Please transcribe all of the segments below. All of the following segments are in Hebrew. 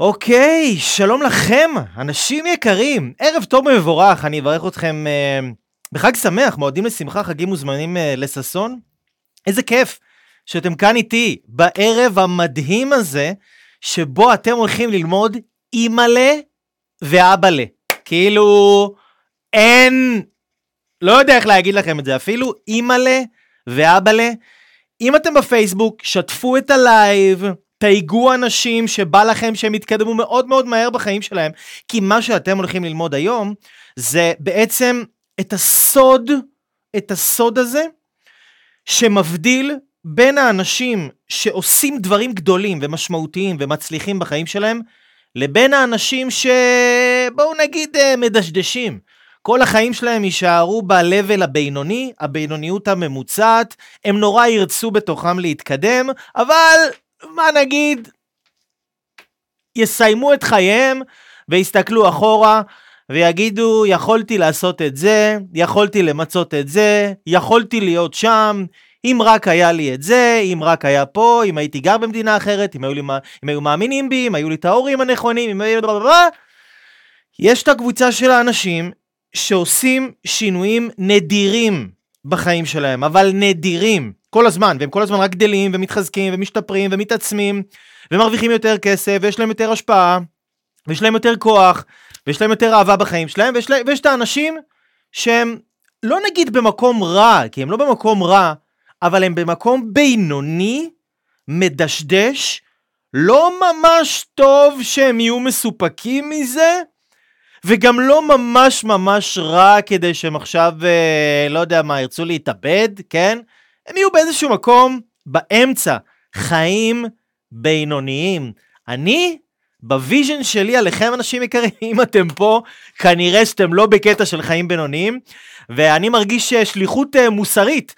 אוקיי, שלום לכם, אנשים יקרים. ערב טוב ומבורך, אני אברך אתכם אה, בחג שמח, מועדים לשמחה, חגים וזמנים אה, לששון. איזה כיף שאתם כאן איתי בערב המדהים הזה, שבו אתם הולכים ללמוד אימא'לה ואבא'לה. כאילו, אין, לא יודע איך להגיד לכם את זה, אפילו אימא'לה ואבא'לה. אם אתם בפייסבוק, שתפו את הלייב, תייגו אנשים שבא לכם שהם יתקדמו מאוד מאוד מהר בחיים שלהם, כי מה שאתם הולכים ללמוד היום, זה בעצם את הסוד, את הסוד הזה, שמבדיל בין האנשים שעושים דברים גדולים ומשמעותיים ומצליחים בחיים שלהם, לבין האנשים שבואו נגיד אה, מדשדשים. כל החיים שלהם יישארו ב-level הבינוני, הבינוניות הממוצעת, הם נורא ירצו בתוכם להתקדם, אבל מה נגיד, יסיימו את חייהם ויסתכלו אחורה ויגידו, יכולתי לעשות את זה, יכולתי למצות את זה, יכולתי להיות שם, אם רק היה לי את זה, אם רק היה פה, אם הייתי גר במדינה אחרת, אם היו, לי, אם היו מאמינים בי, אם היו לי את ההורים הנכונים, אם היו... יש את הקבוצה של האנשים שעושים שינויים נדירים בחיים שלהם, אבל נדירים, כל הזמן, והם כל הזמן רק גדלים ומתחזקים ומשתפרים ומתעצמים ומרוויחים יותר כסף ויש להם יותר השפעה ויש להם יותר כוח ויש להם יותר אהבה בחיים שלהם ויש, להם, ויש את האנשים שהם לא נגיד במקום רע, כי הם לא במקום רע, אבל הם במקום בינוני, מדשדש, לא ממש טוב שהם יהיו מסופקים מזה, וגם לא ממש ממש רע כדי שהם עכשיו, אה, לא יודע מה, ירצו להתאבד, כן? הם יהיו באיזשהו מקום באמצע, חיים בינוניים. אני, ב vision שלי עליכם אנשים יקרים, אם אתם פה, כנראה שאתם לא בקטע של חיים בינוניים, ואני מרגיש שליחות אה, מוסרית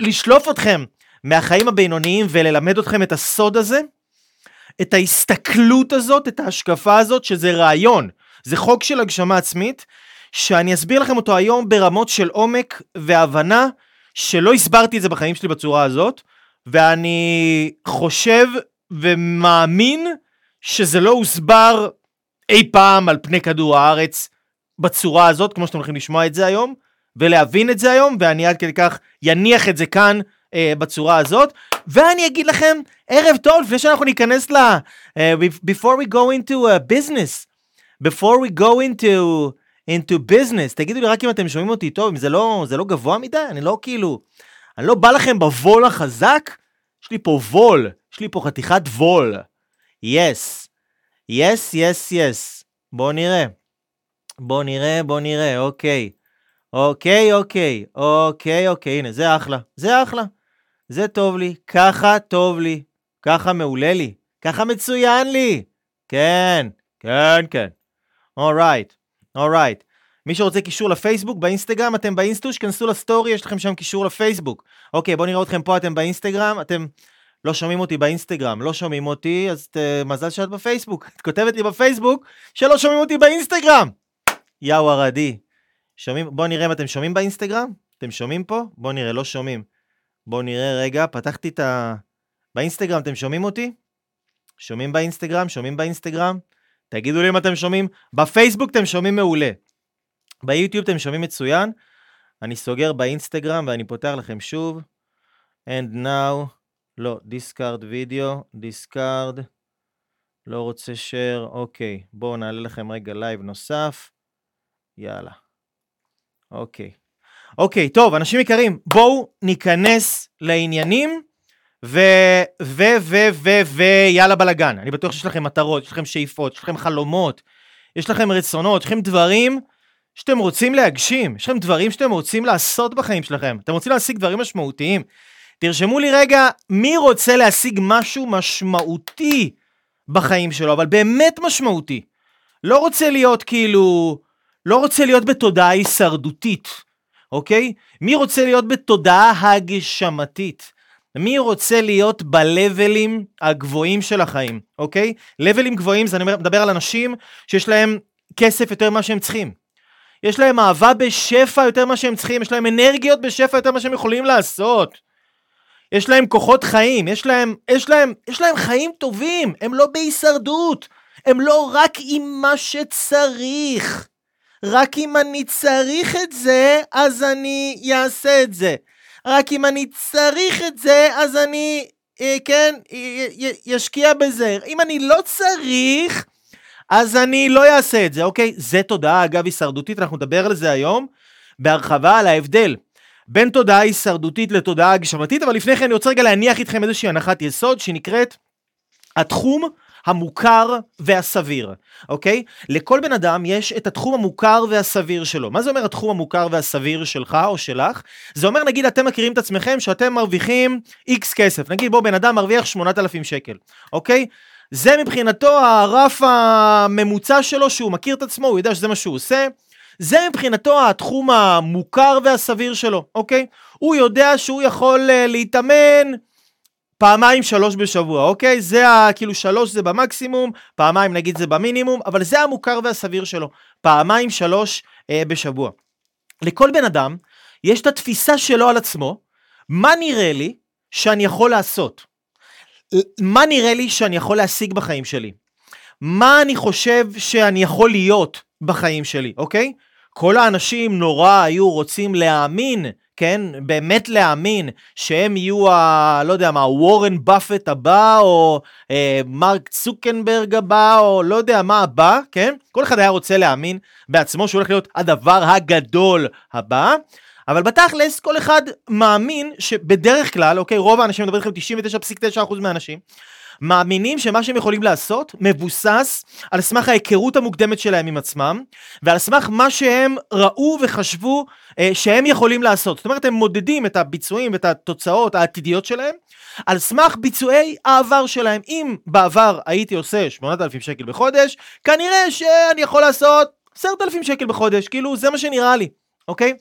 לשלוף אתכם מהחיים הבינוניים וללמד אתכם את הסוד הזה, את ההסתכלות הזאת, את ההשקפה הזאת, שזה רעיון, זה חוק של הגשמה עצמית, שאני אסביר לכם אותו היום ברמות של עומק והבנה, שלא הסברתי את זה בחיים שלי בצורה הזאת, ואני חושב ומאמין שזה לא הוסבר אי פעם על פני כדור הארץ בצורה הזאת, כמו שאתם הולכים לשמוע את זה היום, ולהבין את זה היום, ואני עד כדי כך יניח את זה כאן אה, בצורה הזאת. ואני אגיד לכם, ערב טוב, לפני שאנחנו ניכנס ל... Uh, before we go into a business, before we go into, into business, תגידו לי רק אם אתם שומעים אותי טוב, אם זה לא, זה לא גבוה מדי, אני לא כאילו, אני לא בא לכם בוול החזק, יש לי פה וול, יש לי פה חתיכת וול. Yes, yes, yes, yes. בואו נראה. בואו נראה, בואו נראה, אוקיי. אוקיי, אוקיי, אוקיי, אוקיי, הנה, זה אחלה, זה אחלה. זה טוב לי, ככה טוב לי, ככה מעולה לי, ככה מצוין לי. כן, כן, כן. אורייט, אורייט. מי שרוצה קישור לפייסבוק, באינסטגרם, אתם באינסטוש, כנסו לסטורי, יש לכם שם קישור לפייסבוק. אוקיי, בואו נראה אתכם פה, אתם באינסטגרם, אתם לא שומעים אותי באינסטגרם, לא שומעים אותי, אז ת, מזל שאת בפייסבוק. את כותבת לי בפייסבוק שלא שומעים אותי באינסטגרם. יאו ערדי. שומעים, בואו נראה אם אתם שומעים באינסטגרם. אתם שומעים פה? בואו נראה, לא שומעים. בואו נראה רגע, פתחתי את ה... באינסטגרם אתם שומעים אותי? שומעים באינסטגרם? שומעים באינסטגרם? תגידו לי אם אתם שומעים. בפייסבוק אתם שומעים מעולה. ביוטיוב אתם שומעים מצוין. אני סוגר באינסטגרם ואני פותח לכם שוב. And now, לא, discard video, discard, לא רוצה share, אוקיי. בואו נעלה לכם רגע לייב נוסף. יאללה. אוקיי. אוקיי, טוב, אנשים יקרים, בואו ניכנס לעניינים. ו... ו... ו... ו... ו... יאללה בלאגן. אני בטוח שיש לכם מטרות, יש לכם שאיפות, יש לכם חלומות, יש לכם רצונות, יש לכם דברים שאתם רוצים להגשים, יש לכם דברים שאתם רוצים לעשות בחיים שלכם. אתם רוצים להשיג דברים משמעותיים. תרשמו לי רגע, מי רוצה להשיג משהו משמעותי בחיים שלו, אבל באמת משמעותי. לא רוצה להיות כאילו... לא רוצה להיות בתודעה הישרדותית, אוקיי? מי רוצה להיות בתודעה הגשמתית? מי רוצה להיות בלבלים הגבוהים של החיים, אוקיי? לבלים גבוהים זה אני מדבר על אנשים שיש להם כסף יותר ממה שהם צריכים. יש להם אהבה בשפע יותר ממה שהם צריכים, יש להם אנרגיות בשפע יותר ממה שהם יכולים לעשות. יש להם כוחות חיים, יש להם, יש להם, יש להם חיים טובים, הם לא בהישרדות, הם לא רק עם מה שצריך. רק אם אני צריך את זה, אז אני אעשה את זה. רק אם אני צריך את זה, אז אני, אה, כן, ישקיע בזה. אם אני לא צריך, אז אני לא אעשה את זה, אוקיי? זה תודעה, אגב, הישרדותית, אנחנו נדבר על זה היום בהרחבה, על ההבדל בין תודעה הישרדותית לתודעה הגשמתית, אבל לפני כן אני רוצה רגע להניח איתכם איזושהי הנחת יסוד שנקראת התחום המוכר והסביר, אוקיי? לכל בן אדם יש את התחום המוכר והסביר שלו. מה זה אומר התחום המוכר והסביר שלך או שלך? זה אומר, נגיד, אתם מכירים את עצמכם שאתם מרוויחים איקס כסף. נגיד, בוא, בן אדם מרוויח 8,000 שקל, אוקיי? זה מבחינתו הרף הממוצע שלו, שהוא מכיר את עצמו, הוא יודע שזה מה שהוא עושה. זה מבחינתו התחום המוכר והסביר שלו, אוקיי? הוא יודע שהוא יכול uh, להתאמן פעמיים שלוש בשבוע, אוקיי? זה ה... כאילו שלוש זה במקסימום, פעמיים נגיד זה במינימום, אבל זה המוכר והסביר שלו. פעמיים שלוש uh, בשבוע. לכל בן אדם יש את התפיסה שלו על עצמו, מה נראה לי שאני יכול לעשות? מה נראה לי שאני יכול להשיג בחיים שלי? מה אני חושב שאני יכול להיות בחיים שלי, אוקיי? כל האנשים נורא היו רוצים להאמין, כן? באמת להאמין שהם יהיו ה... לא יודע מה, וורן באפט הבא, או אה, מרק צוקנברג הבא, או לא יודע מה הבא, כן? כל אחד היה רוצה להאמין בעצמו שהוא הולך להיות הדבר הגדול הבא. אבל בתכלס כל אחד מאמין שבדרך כלל, אוקיי, רוב האנשים, אני מדבר איתכם 99.9% מהאנשים, מאמינים שמה שהם יכולים לעשות מבוסס על סמך ההיכרות המוקדמת שלהם עם עצמם, ועל סמך מה שהם ראו וחשבו אה, שהם יכולים לעשות. זאת אומרת, הם מודדים את הביצועים ואת התוצאות העתידיות שלהם, על סמך ביצועי העבר שלהם. אם בעבר הייתי עושה 8,000 שקל בחודש, כנראה שאני יכול לעשות 10,000 שקל בחודש, כאילו זה מה שנראה לי, אוקיי?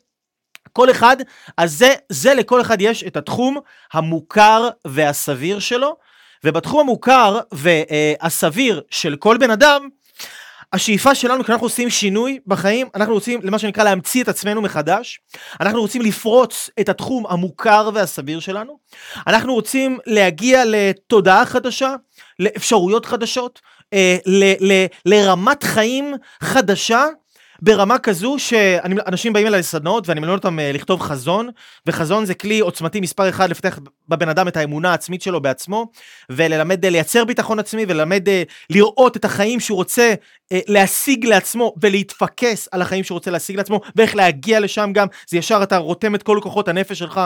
כל אחד, אז זה, זה לכל אחד יש את התחום המוכר והסביר שלו, ובתחום המוכר והסביר של כל בן אדם, השאיפה שלנו כשאנחנו עושים שינוי בחיים, אנחנו רוצים למה שנקרא להמציא את עצמנו מחדש, אנחנו רוצים לפרוץ את התחום המוכר והסביר שלנו, אנחנו רוצים להגיע לתודעה חדשה, לאפשרויות חדשות, אה, ל, ל, לרמת חיים חדשה, ברמה כזו שאנשים באים אליי לסדנאות ואני מלמד אותם אה, לכתוב חזון, וחזון זה כלי עוצמתי מספר אחד לפתח בבן אדם את האמונה העצמית שלו בעצמו, וללמד אה, לייצר ביטחון עצמי, וללמד אה, לראות את החיים שהוא רוצה להשיג לעצמו, ולהתפקס על החיים שהוא רוצה להשיג לעצמו, ואיך להגיע לשם גם, זה ישר אתה רותם את כל כוחות הנפש שלך,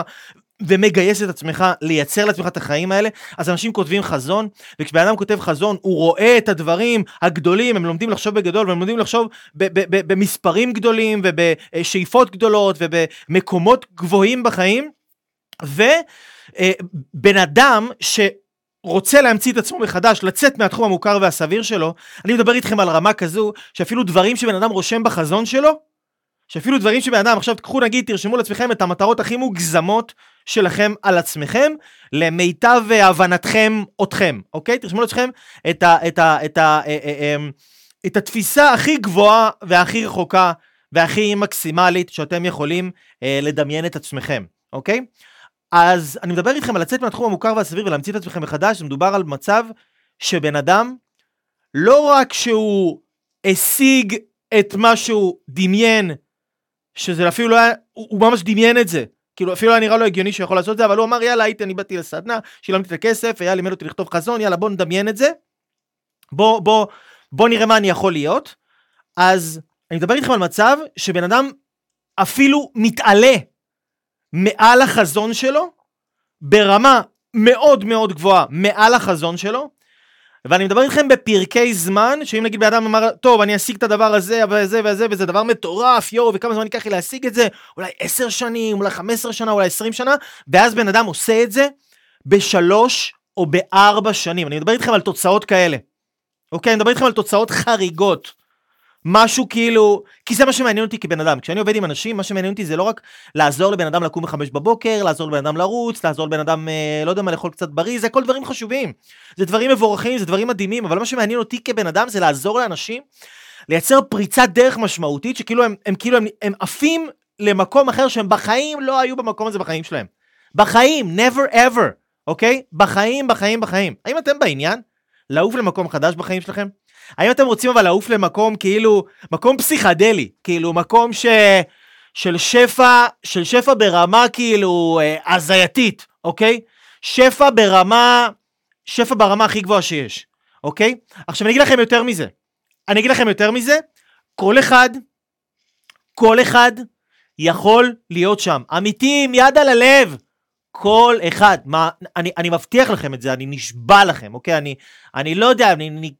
ומגייס את עצמך לייצר לעצמך את החיים האלה, אז אנשים כותבים חזון, וכשבן אדם כותב חזון, הוא רואה את הדברים הגדולים, הם לומדים לחשוב בגדול, והם לומדים לחשוב במספרים גדולים, ובשאיפות גדולות, ובמקומות גבוהים בחיים, ובן אדם ש... רוצה להמציא את עצמו מחדש, לצאת מהתחום המוכר והסביר שלו, אני מדבר איתכם על רמה כזו, שאפילו דברים שבן אדם רושם בחזון שלו, שאפילו דברים שבן אדם, עכשיו תקחו נגיד, תרשמו לעצמכם את המטרות הכי מוגזמות שלכם על עצמכם, למיטב הבנתכם אתכם, אוקיי? תרשמו לעצמכם את, ה, את, ה, את, ה, אה, אה, אה, את התפיסה הכי גבוהה והכי רחוקה והכי מקסימלית שאתם יכולים לדמיין את עצמכם, אוקיי? אז אני מדבר איתכם על לצאת מהתחום המוכר והסביר ולהמציא את עצמכם מחדש, מדובר על מצב שבן אדם, לא רק שהוא השיג את מה שהוא דמיין, שזה אפילו לא היה, הוא ממש דמיין את זה. כאילו אפילו היה נראה לו הגיוני שהוא יכול לעשות את זה, אבל הוא אמר יאללה הייתי, אני באתי לסדנה, שילמתי את הכסף, היה לימד אותי לכתוב חזון, יאללה בוא נדמיין את זה. בוא, בוא, בוא נראה מה אני יכול להיות. אז אני מדבר איתכם על מצב שבן אדם אפילו מתעלה מעל החזון שלו, ברמה מאוד מאוד גבוהה מעל החזון שלו, ואני מדבר איתכם בפרקי זמן, שאם נגיד בן אדם אמר, טוב, אני אשיג את הדבר הזה וזה וזה, וזה דבר מטורף, יואו, וכמה זמן ייקח לי להשיג את זה, אולי עשר שנים, אולי חמש עשרה שנה, אולי עשרים שנה, ואז בן אדם עושה את זה בשלוש או בארבע שנים. אני מדבר איתכם על תוצאות כאלה. אוקיי? אני מדבר איתכם על תוצאות חריגות. משהו כאילו, כי זה מה שמעניין אותי כבן אדם. כשאני עובד עם אנשים, מה שמעניין אותי זה לא רק לעזור לבן אדם לקום בחמש בבוקר, לעזור לבן אדם לרוץ, לעזור לבן אדם, אה, לא יודע מה, לאכול קצת בריא, זה הכל דברים חשובים. זה דברים מבורכים, זה דברים מדהימים, אבל מה שמעניין אותי כבן אדם זה לעזור לאנשים לייצר פריצת דרך משמעותית, שכאילו הם, הם כאילו, הם, הם עפים למקום אחר שהם בחיים לא היו במקום הזה בחיים שלהם. בחיים, never ever, אוקיי? בחיים, בחיים, בחיים. האם אתם בעניין? לעוף למקום חדש בחיים שלכם? האם אתם רוצים אבל לעוף למקום כאילו, מקום פסיכדלי, כאילו מקום ש... של שפע, של שפע ברמה כאילו אה, הזייתית, אוקיי? שפע ברמה, שפע ברמה הכי גבוהה שיש, אוקיי? עכשיו אני אגיד לכם יותר מזה. אני אגיד לכם יותר מזה, כל אחד, כל אחד יכול להיות שם. אמיתי, עם יד על הלב. כל אחד, מה, אני, אני מבטיח לכם את זה, אני נשבע לכם, אוקיי? אני, אני לא יודע, אני, אני,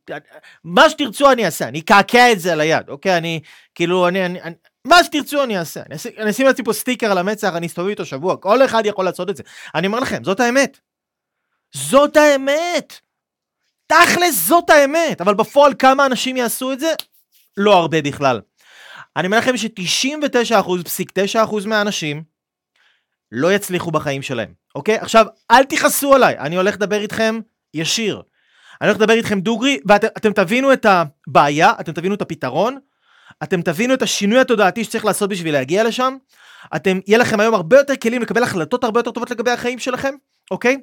מה שתרצו אני אעשה, אני אקעקע את זה על היד, אוקיי? אני, כאילו, אני, אני, אני מה שתרצו אני אעשה, אני, אני אשים לעצמי פה סטיקר על המצח, אני אסתובב איתו שבוע, כל אחד יכול לעשות את זה. אני אומר לכם, זאת האמת. זאת האמת. תכלס זאת האמת, אבל בפועל כמה אנשים יעשו את זה? לא הרבה בכלל. אני אומר לכם ש-99% פסיק 9% מהאנשים לא יצליחו בחיים שלהם, אוקיי? עכשיו, אל תכעסו עליי, אני הולך לדבר איתכם ישיר. אני הולך לדבר איתכם דוגרי, ואתם תבינו את הבעיה, אתם תבינו את הפתרון, אתם תבינו את השינוי התודעתי שצריך לעשות בשביל להגיע לשם. אתם, יהיה לכם היום הרבה יותר כלים לקבל החלטות הרבה יותר טובות לגבי החיים שלכם, אוקיי?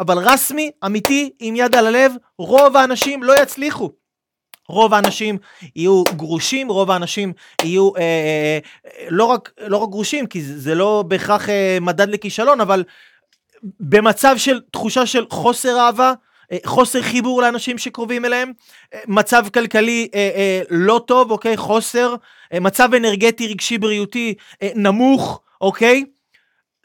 אבל רסמי, אמיתי, עם יד על הלב, רוב האנשים לא יצליחו. רוב האנשים יהיו גרושים, רוב האנשים יהיו אה, אה, אה, לא, רק, לא רק גרושים, כי זה, זה לא בהכרח אה, מדד לכישלון, אבל במצב של תחושה של חוסר אהבה, אה, חוסר חיבור לאנשים שקרובים אליהם, אה, מצב כלכלי אה, אה, לא טוב, אוקיי? חוסר, אה, מצב אנרגטי, רגשי, בריאותי אה, נמוך, אוקיי?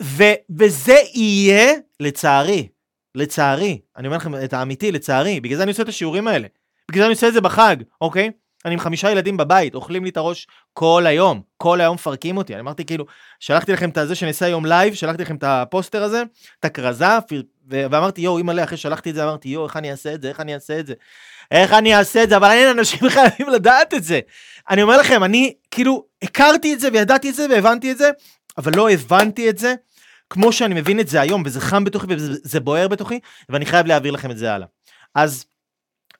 ו, וזה יהיה, לצערי, לצערי, אני אומר לכם את האמיתי, לצערי, בגלל זה אני עושה את השיעורים האלה. בגלל זה אני עושה את זה בחג, אוקיי? אני עם חמישה ילדים בבית, אוכלים לי את הראש כל היום, כל היום מפרקים אותי. אני אמרתי כאילו, שלחתי לכם את זה שנעשה היום לייב, שלחתי לכם את הפוסטר הזה, את הכרזה, ואמרתי יואו, אימא'לה, אחרי שלחתי את זה, אמרתי יואו, איך אני אעשה את זה, איך אני אעשה את זה, איך אני אעשה את זה, אבל אין אנשים חייבים לדעת את זה. אני אומר לכם, אני כאילו הכרתי את זה וידעתי את זה והבנתי את זה, אבל לא הבנתי את זה כמו שאני מבין את זה היום, וזה חם בתוכי וזה בוער בתוכי, ואני חייב להעביר לכם את זה הלאה. אז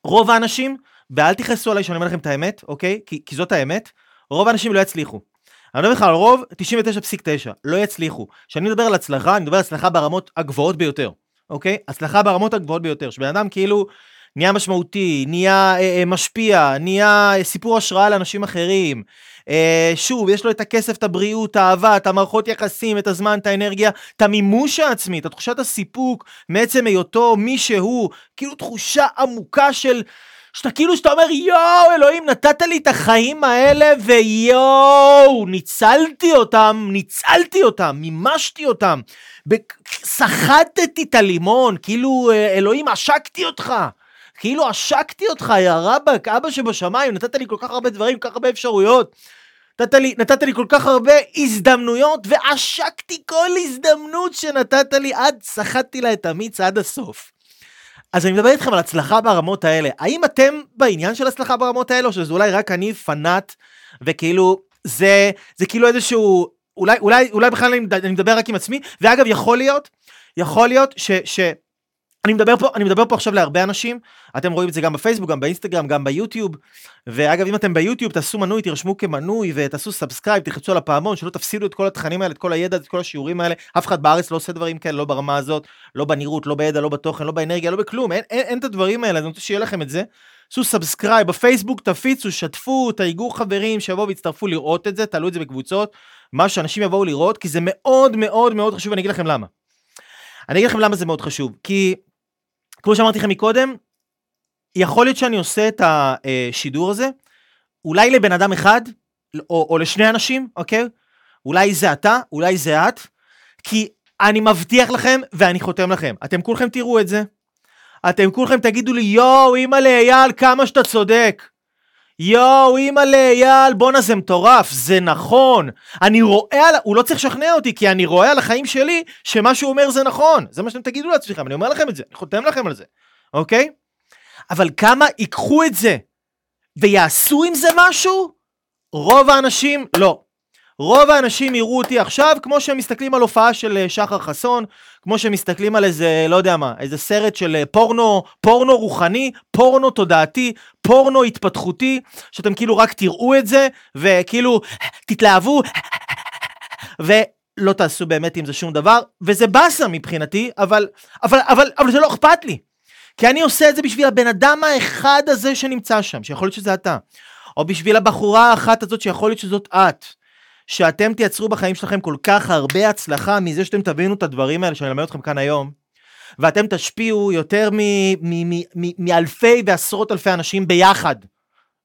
רוב האנשים, ואל תכעסו עליי שאני אומר לכם את האמת, אוקיי? כי, כי זאת האמת, רוב האנשים לא יצליחו. אני אומר לך על רוב 99.9 לא יצליחו. כשאני מדבר על הצלחה, אני מדבר על הצלחה ברמות הגבוהות ביותר, אוקיי? הצלחה ברמות הגבוהות ביותר, שבן אדם כאילו נהיה משמעותי, נהיה אה, אה, משפיע, נהיה אה, סיפור השראה לאנשים אחרים. אה, שוב, יש לו את הכסף, את הבריאות, האהבה, את המערכות יחסים, את הזמן, את האנרגיה, את המימוש העצמי, את תחושת הסיפוק מעצם היותו מי שהוא, כאילו תחושה עמוקה של... שאתה כאילו שאתה אומר יואו אלוהים נתת לי את החיים האלה ויואו ניצלתי אותם ניצלתי אותם מימשתי אותם. סחטתי את הלימון כאילו אה, אלוהים עשקתי אותך כאילו עשקתי אותך יא רבאק אבא שבשמיים נתת לי כל כך הרבה דברים כל כך הרבה אפשרויות נתת לי, נתת לי כל כך הרבה הזדמנויות ועשקתי כל הזדמנות שנתת לי עד סחטתי לה את המיץ עד הסוף. אז אני מדבר איתכם על הצלחה ברמות האלה. האם אתם בעניין של הצלחה ברמות האלה, או שזה אולי רק אני פנאט, וכאילו, זה, זה כאילו איזשהו, אולי, אולי, אולי בכלל אני, מדבר רק עם עצמי, ואגב, יכול להיות, יכול להיות ש... ש אני מדבר פה, אני מדבר פה עכשיו להרבה אנשים, אתם רואים את זה גם בפייסבוק, גם באינסטגרם, גם ביוטיוב, ואגב אם אתם ביוטיוב תעשו מנוי, תירשמו כמנוי ותעשו subscribe, תחצו על הפעמון, שלא תפסידו את כל התכנים האלה, את כל הידע, את כל השיעורים האלה, אף אחד בארץ לא עושה דברים כאלה, לא ברמה הזאת, לא בנראות, לא בידע, לא בתוכן, לא באנרגיה, לא בכלום, אין, אין, אין את הדברים האלה, אני רוצה שיהיה לכם את זה. עשו subscribe בפייסבוק, תפיצו, שתפו, תייגו חברים שיבואו ויצטרפו לראות את זה, תעלו את זה בקבוצות, מה שאנשים יבואו לראות, כי זה מאוד מאוד מאוד חשוב, אני אגיד לכם למה. אני אגיד לכם למה זה מאוד חשוב, כי כמו שאמרתי לכם מקודם, יכול להיות שאני עושה את השידור הזה, אולי לבן אדם אחד, או, או לשני אנשים, אוקיי? אולי זה אתה, אולי זה את, כי אני מבטיח לכם ואני חותם לכם, אתם כולכם תראו את זה, אתם כולכם תגידו לי, יואו, אימא'לה אייל, כמה שאתה צודק. יואו, אימא'לה אייל, בואנה זה מטורף, זה נכון. אני רואה, על... הוא לא צריך לשכנע אותי, כי אני רואה על החיים שלי שמה שהוא אומר זה נכון. זה מה שאתם תגידו לעצמכם, אני אומר לכם את זה, אני חותם לכם על זה, אוקיי? אבל כמה ייקחו את זה ויעשו עם זה משהו? רוב האנשים לא. רוב האנשים יראו אותי עכשיו כמו שהם מסתכלים על הופעה של אה, שחר חסון, כמו שהם מסתכלים על איזה, לא יודע מה, איזה סרט של אה, פורנו, פורנו רוחני, פורנו תודעתי, פורנו התפתחותי, שאתם כאילו רק תראו את זה, וכאילו תתלהבו, ו... לא תעשו באמת עם זה שום דבר, וזה באסה מבחינתי, אבל, אבל, אבל, אבל זה לא אכפת לי. כי אני עושה את זה בשביל הבן אדם האחד הזה שנמצא שם, שיכול להיות שזה אתה. או בשביל הבחורה האחת הזאת שיכול להיות שזאת את. שאתם תייצרו בחיים שלכם כל כך הרבה הצלחה מזה שאתם תבינו את הדברים האלה שאני אלמד אתכם כאן היום, ואתם תשפיעו יותר מאלפי ועשרות אלפי אנשים ביחד.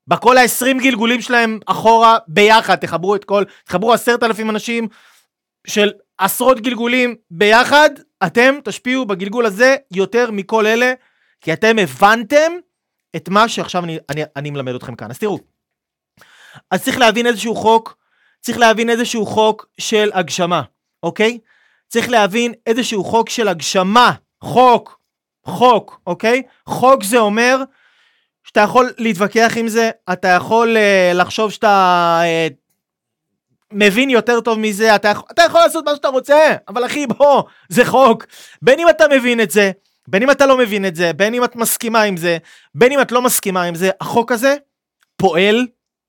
בכל ה-20 גלגולים שלהם אחורה ביחד, תחברו את כל, תחברו עשרת אלפים אנשים של עשרות גלגולים ביחד, אתם תשפיעו בגלגול הזה יותר מכל אלה, כי אתם הבנתם את מה שעכשיו אני, אני, אני מלמד אתכם כאן. אז תראו, אז צריך להבין איזשהו חוק, צריך להבין איזשהו חוק של הגשמה, אוקיי? צריך להבין איזשהו חוק של הגשמה, חוק, חוק, אוקיי? חוק זה אומר שאתה יכול להתווכח עם זה, אתה יכול uh, לחשוב שאתה uh, מבין יותר טוב מזה, אתה, אתה יכול לעשות מה שאתה רוצה, אבל אחי בוא, זה חוק. בין אם אתה מבין את זה, בין אם אתה לא מבין את זה, בין אם את מסכימה עם זה, בין אם את לא מסכימה עם זה, החוק הזה פועל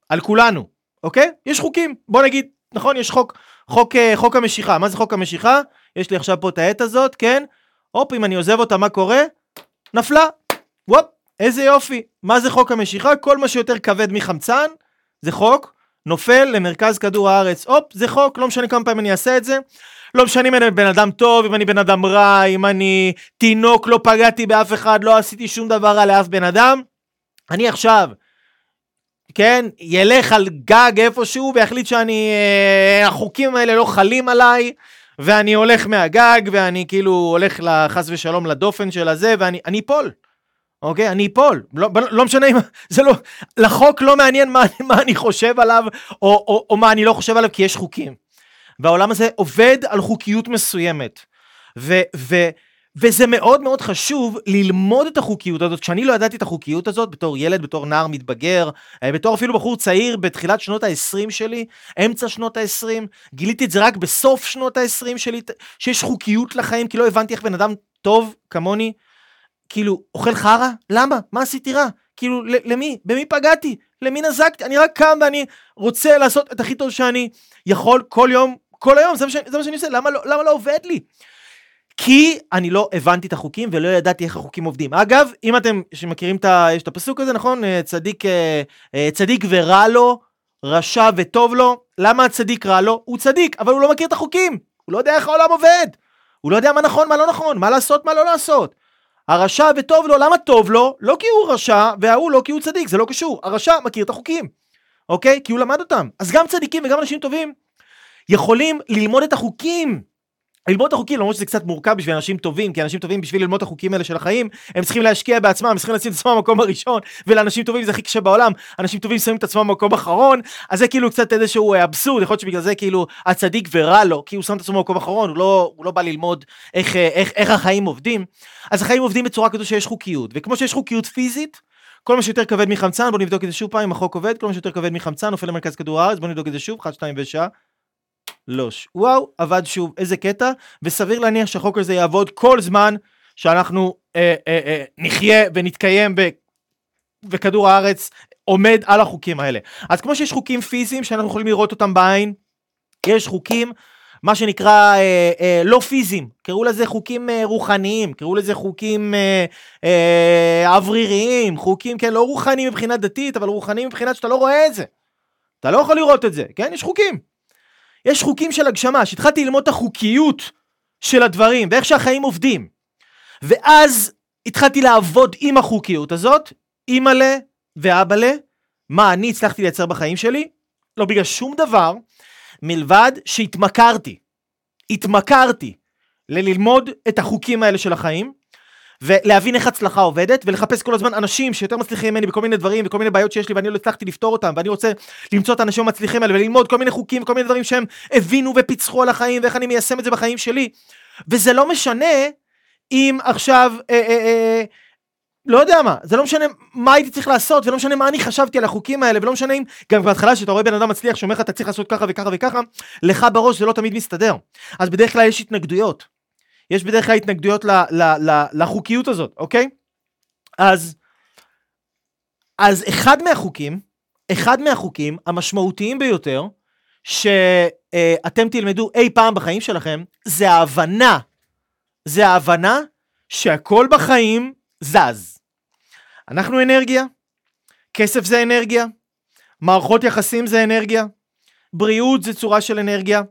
על כולנו, אוקיי? יש חוקים, בוא נגיד, נכון, יש חוק, חוק, אה, חוק המשיכה, מה זה חוק המשיכה? יש לי עכשיו פה את העט הזאת, כן? הופ, אם אני עוזב אותה, מה קורה? נפלה. וופ, איזה יופי. מה זה חוק המשיכה? כל מה שיותר כבד מחמצן, זה חוק, נופל למרכז כדור הארץ. הופ, זה חוק, לא משנה כמה פעמים אני אעשה את זה. לא משנה אם אני בן אדם טוב, אם אני בן אדם רע, אם אני תינוק, לא פגעתי באף אחד, לא עשיתי שום דבר רע לאף בן אדם. אני עכשיו, כן, ילך על גג איפשהו ויחליט שאני, אה, החוקים האלה לא חלים עליי, ואני הולך מהגג, ואני כאילו הולך חס ושלום לדופן של הזה, ואני אפול. אוקיי? אני אפול. לא, לא משנה אם... זה לא... לחוק לא מעניין מה, מה אני חושב עליו, או, או, או מה אני לא חושב עליו, כי יש חוקים. והעולם הזה עובד על חוקיות מסוימת. ו... ו וזה מאוד מאוד חשוב ללמוד את החוקיות הזאת. כשאני לא ידעתי את החוקיות הזאת, בתור ילד, בתור נער מתבגר, אה, בתור אפילו בחור צעיר בתחילת שנות ה-20 שלי, אמצע שנות ה-20, גיליתי את זה רק בסוף שנות ה-20 שלי, שיש חוקיות לחיים, כי לא הבנתי איך בן אדם טוב כמוני, כאילו, אוכל חרא? למה? מה עשיתי רע? כאילו, למי? במי פגעתי? למי נזקתי? אני רק קם ואני רוצה לעשות את הכי טוב שאני יכול כל יום, כל היום, זה מה שאני, זה מה שאני עושה, למה לא, למה לא עובד לי? כי אני לא הבנתי את החוקים ולא ידעתי איך החוקים עובדים. אגב, אם אתם שמכירים את ה... את הפסוק הזה, נכון? אה, צדיק, אה, אה, צדיק ורע לו, רשע וטוב לו. למה הצדיק רע לו? הוא צדיק, אבל הוא לא מכיר את החוקים. הוא לא יודע איך העולם עובד. הוא לא יודע מה נכון, מה לא נכון, מה לעשות, מה לא לעשות. הרשע וטוב לו, למה טוב לו? לא כי הוא רשע, וההוא לא כי הוא צדיק, זה לא קשור. הרשע מכיר את החוקים, אוקיי? כי הוא למד אותם. אז גם צדיקים וגם אנשים טובים יכולים ללמוד את החוקים ללמוד את החוקים למרות שזה קצת מורכב בשביל אנשים טובים כי אנשים טובים בשביל ללמוד את החוקים האלה של החיים הם צריכים להשקיע בעצמם הם צריכים לשים את עצמם במקום הראשון ולאנשים טובים זה הכי קשה בעולם. אנשים טובים שמים את עצמם במקום אחרון אז זה כאילו קצת איזשהו אה, אבסורד יכול להיות שבגלל זה כאילו הצדיק ורע לו כי הוא שם את עצמו במקום אחרון הוא לא, הוא לא בא ללמוד איך, אה, איך, איך החיים עובדים. אז החיים עובדים בצורה כזו שיש חוקיות וכמו שיש חוקיות פיזית כל מה שיותר כבד מחמצן בוא נבדוק את זה שוב פעם אם החוק עובד כל מה שיותר כבד מחמצן נופל למרכז כדור הארץ בוא נבדוק את זה שוב 1 2 ושעה לוש. וואו, עבד שוב, איזה קטע, וסביר להניח שהחוק הזה יעבוד כל זמן שאנחנו אה, אה, אה, נחיה ונתקיים ב... וכדור הארץ עומד על החוקים האלה. אז כמו שיש חוקים פיזיים שאנחנו יכולים לראות אותם בעין, יש חוקים, מה שנקרא אה, אה, לא פיזיים, קראו לזה חוקים אה, רוחניים, קראו לזה חוקים אה, אה, אווריריים, חוקים, כן, לא רוחניים מבחינה דתית, אבל רוחניים מבחינת שאתה לא רואה את זה. אתה לא יכול לראות את זה, כן? יש חוקים. יש חוקים של הגשמה, שהתחלתי ללמוד את החוקיות של הדברים ואיך שהחיים עובדים. ואז התחלתי לעבוד עם החוקיות הזאת, אימא'לה ואבא'לה, מה אני הצלחתי לייצר בחיים שלי? לא בגלל שום דבר, מלבד שהתמכרתי. התמכרתי לללמוד את החוקים האלה של החיים, ולהבין איך הצלחה עובדת, ולחפש כל הזמן אנשים שיותר מצליחים ממני בכל מיני דברים וכל מיני בעיות שיש לי ואני לא הצלחתי לפתור אותם, ואני רוצה למצוא את האנשים המצליחים האלה וללמוד כל מיני חוקים וכל מיני דברים שהם הבינו ופיצחו על החיים ואיך אני מיישם את זה בחיים שלי. וזה לא משנה אם עכשיו, אה, אה, אה, לא יודע מה, זה לא משנה מה הייתי צריך לעשות, ולא משנה מה אני חשבתי על החוקים האלה, ולא משנה אם גם בהתחלה שאתה רואה בן אדם מצליח שאומר לך אתה צריך לעשות ככה וככה וככה, לך בראש זה לא תמיד מסתדר. אז בדרך כלל יש התנגדויות. יש בדרך כלל התנגדויות ל, ל, ל, לחוקיות הזאת, אוקיי? אז, אז אחד מהחוקים, אחד מהחוקים המשמעותיים ביותר, ש, אה, אתם תלמדו אי פעם בחיים שלכם, זה ההבנה, זה ההבנה שהכל בחיים זז. אנחנו אנרגיה, כסף זה אנרגיה, מערכות יחסים זה אנרגיה, בריאות זה צורה של אנרגיה,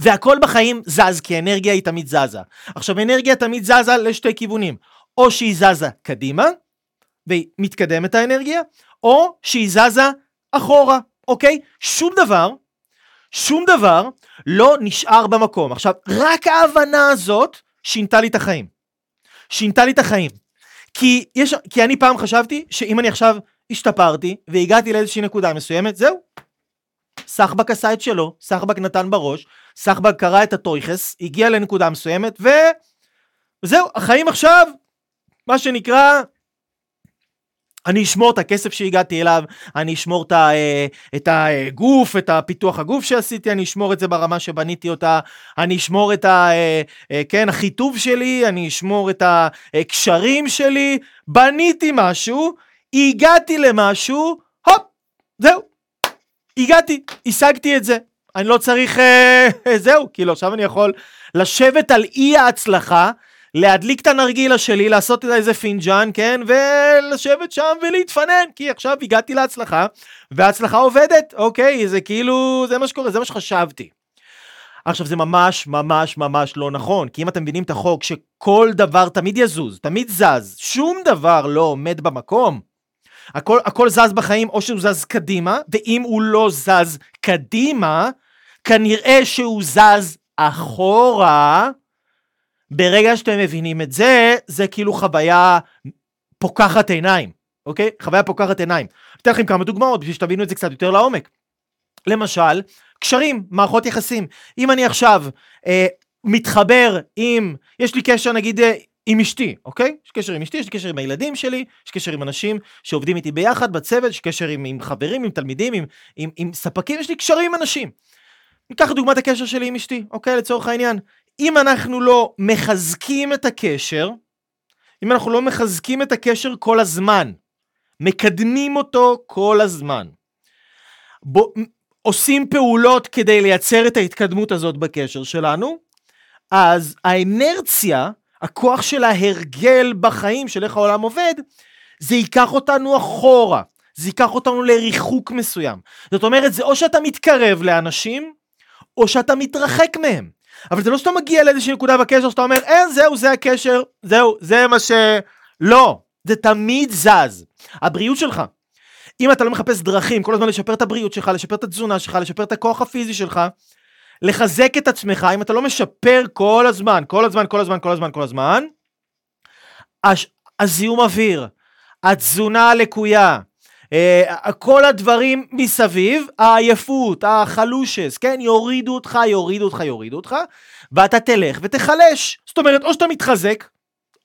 והכל בחיים זז, כי אנרגיה היא תמיד זזה. עכשיו, אנרגיה תמיד זזה לשתי כיוונים. או שהיא זזה קדימה, והיא מתקדמת האנרגיה, או שהיא זזה אחורה, אוקיי? שום דבר, שום דבר לא נשאר במקום. עכשיו, רק ההבנה הזאת שינתה לי את החיים. שינתה לי את החיים. כי, יש, כי אני פעם חשבתי שאם אני עכשיו השתפרתי והגעתי לאיזושהי נקודה מסוימת, זהו. סחבק עשה את שלו, סחבק נתן בראש, סחבק קרא את הטויכס, הגיע לנקודה מסוימת, וזהו, החיים עכשיו, מה שנקרא, אני אשמור את הכסף שהגעתי אליו, אני אשמור את, ה, אה, את הגוף, את הפיתוח הגוף שעשיתי, אני אשמור את זה ברמה שבניתי אותה, אני אשמור את ה, אה, אה, כן, החיטוב שלי, אני אשמור את הקשרים שלי, בניתי משהו, הגעתי למשהו, הופ, זהו, הגעתי, השגתי את זה. אני לא צריך, אה, זהו, כאילו עכשיו אני יכול לשבת על אי ההצלחה, להדליק את הנרגילה שלי, לעשות איזה פינג'אן, כן, ולשבת שם ולהתפנן, כי עכשיו הגעתי להצלחה, וההצלחה עובדת, אוקיי, זה כאילו, זה מה שקורה, זה מה שחשבתי. עכשיו זה ממש ממש ממש לא נכון, כי אם אתם מבינים את החוק שכל דבר תמיד יזוז, תמיד זז, שום דבר לא עומד במקום, הכל, הכל זז בחיים או שהוא זז קדימה, ואם הוא לא זז קדימה, כנראה שהוא זז אחורה. ברגע שאתם מבינים את זה, זה כאילו חוויה פוקחת עיניים, אוקיי? חוויה פוקחת עיניים. אתן לכם כמה דוגמאות בשביל שתבינו את זה קצת יותר לעומק. למשל, קשרים, מערכות יחסים. אם אני עכשיו אה, מתחבר עם, יש לי קשר נגיד אה, עם אשתי, אוקיי? יש קשר עם אשתי, יש קשר עם הילדים שלי, יש קשר עם אנשים שעובדים איתי ביחד בצוות, יש קשר עם, עם חברים, עם תלמידים, עם, עם, עם ספקים, יש לי קשרים עם אנשים. ניקח דוגמת הקשר שלי עם אשתי, אוקיי? לצורך העניין. אם אנחנו לא מחזקים את הקשר, אם אנחנו לא מחזקים את הקשר כל הזמן, מקדמים אותו כל הזמן, בו, עושים פעולות כדי לייצר את ההתקדמות הזאת בקשר שלנו, אז האנרציה הכוח של ההרגל בחיים, של איך העולם עובד, זה ייקח אותנו אחורה, זה ייקח אותנו לריחוק מסוים. זאת אומרת, זה או שאתה מתקרב לאנשים, או שאתה מתרחק מהם. אבל זה לא שאתה מגיע לאיזושהי נקודה בקשר שאתה אומר, אין, זהו, זה הקשר, זהו, זה מה ש... לא, זה תמיד זז. הבריאות שלך, אם אתה לא מחפש דרכים כל הזמן לשפר את הבריאות שלך, לשפר את התזונה שלך, לשפר את הכוח הפיזי שלך, לחזק את עצמך, אם אתה לא משפר כל הזמן, כל הזמן, כל הזמן, כל הזמן, כל הזמן. הזיהום אוויר, התזונה הלקויה, כל הדברים מסביב, העייפות, החלושס, כן, יורידו אותך, יורידו אותך, יורידו אותך, ואתה תלך ותחלש. זאת אומרת, או שאתה מתחזק,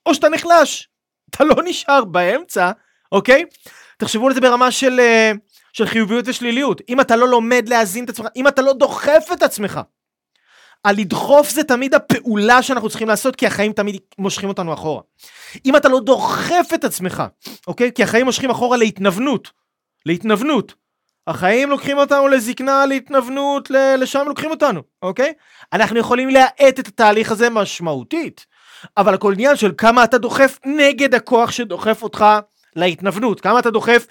או שאתה נחלש. אתה לא נשאר באמצע, אוקיי? תחשבו על זה ברמה של... אה, של חיוביות ושליליות. אם אתה לא לומד להזין את עצמך, אם אתה לא דוחף את עצמך. הלדחוף זה תמיד הפעולה שאנחנו צריכים לעשות, כי החיים תמיד מושכים אותנו אחורה. אם אתה לא דוחף את עצמך, אוקיי? כי החיים מושכים אחורה להתנוונות. להתנוונות. החיים לוקחים אותנו לזקנה, להתנוונות, לשם לוקחים אותנו, אוקיי? אנחנו יכולים להאט את התהליך הזה משמעותית, אבל הכל עניין של כמה אתה דוחף נגד הכוח שדוחף אותך להתנוונות, כמה אתה דוחף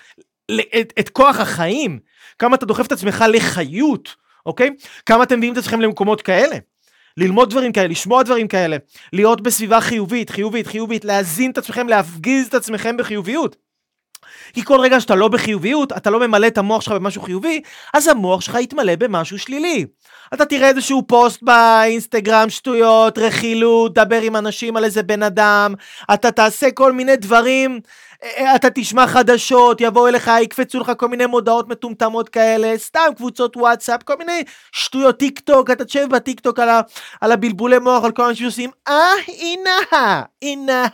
את, את כוח החיים, כמה אתה דוחף את עצמך לחיות, אוקיי? כמה אתם מביאים את עצמכם למקומות כאלה. ללמוד דברים כאלה, לשמוע דברים כאלה, להיות בסביבה חיובית, חיובית, חיובית, להזין את עצמכם, להפגיז את עצמכם בחיוביות. כי כל רגע שאתה לא בחיוביות, אתה לא ממלא את המוח שלך במשהו חיובי, אז המוח שלך יתמלא במשהו שלילי. אתה תראה איזשהו פוסט באינסטגרם, שטויות, רכילות, דבר עם אנשים על איזה בן אדם, אתה תעשה כל מיני דברים אתה תשמע חדשות, יבואו אליך, יקפצו לך כל מיני מודעות מטומטמות כאלה, סתם קבוצות וואטסאפ, כל מיני שטויות טיק טוק, אתה תשב בטיק טוק על, ה, על הבלבולי מוח, על כל האנשים שעושים, אה, הנה, הנה,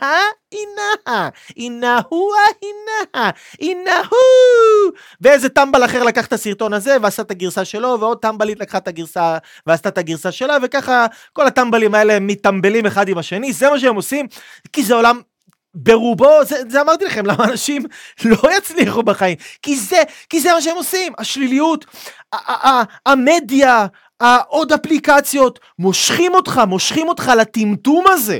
הנה, הנה הוא, הנה, הנה הוא. ואיזה טמבל אחר לקח את הסרטון הזה ועשה את הגרסה שלו, ועוד טמבלית לקחה את הגרסה ועשתה את הגרסה שלה, וככה כל הטמבלים האלה מטמבלים אחד עם השני, זה מה שהם עושים, כי זה עולם ברובו, זה, זה אמרתי לכם, למה אנשים לא יצליחו בחיים? כי זה, כי זה מה שהם עושים, השליליות, המדיה, העוד אפליקציות, מושכים אותך, מושכים אותך לטמטום הזה.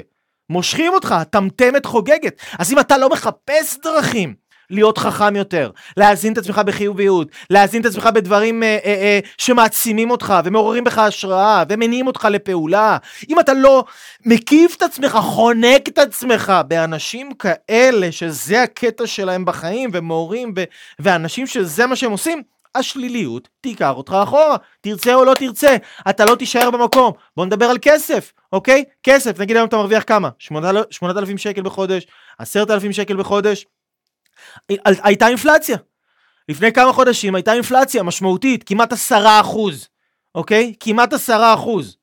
מושכים אותך, הטמטמת חוגגת. אז אם אתה לא מחפש דרכים להיות חכם יותר, להזין את עצמך בחיוביות, להזין את עצמך בדברים אה, אה, אה, שמעצימים אותך ומעוררים בך השראה ומניעים אותך לפעולה, אם אתה לא מקיף את עצמך, חונק את עצמך באנשים כאלה שזה הקטע שלהם בחיים ומורים ו- ואנשים שזה מה שהם עושים, השליליות תיקח אותך אחורה, תרצה או לא תרצה, אתה לא תישאר במקום. בוא נדבר על כסף, אוקיי? כסף, נגיד היום אתה מרוויח כמה? 8,000 שקל בחודש, 10,000 שקל בחודש. הייתה אינפלציה. לפני כמה חודשים הייתה אינפלציה משמעותית, כמעט עשרה אחוז, אוקיי? כמעט עשרה אחוז.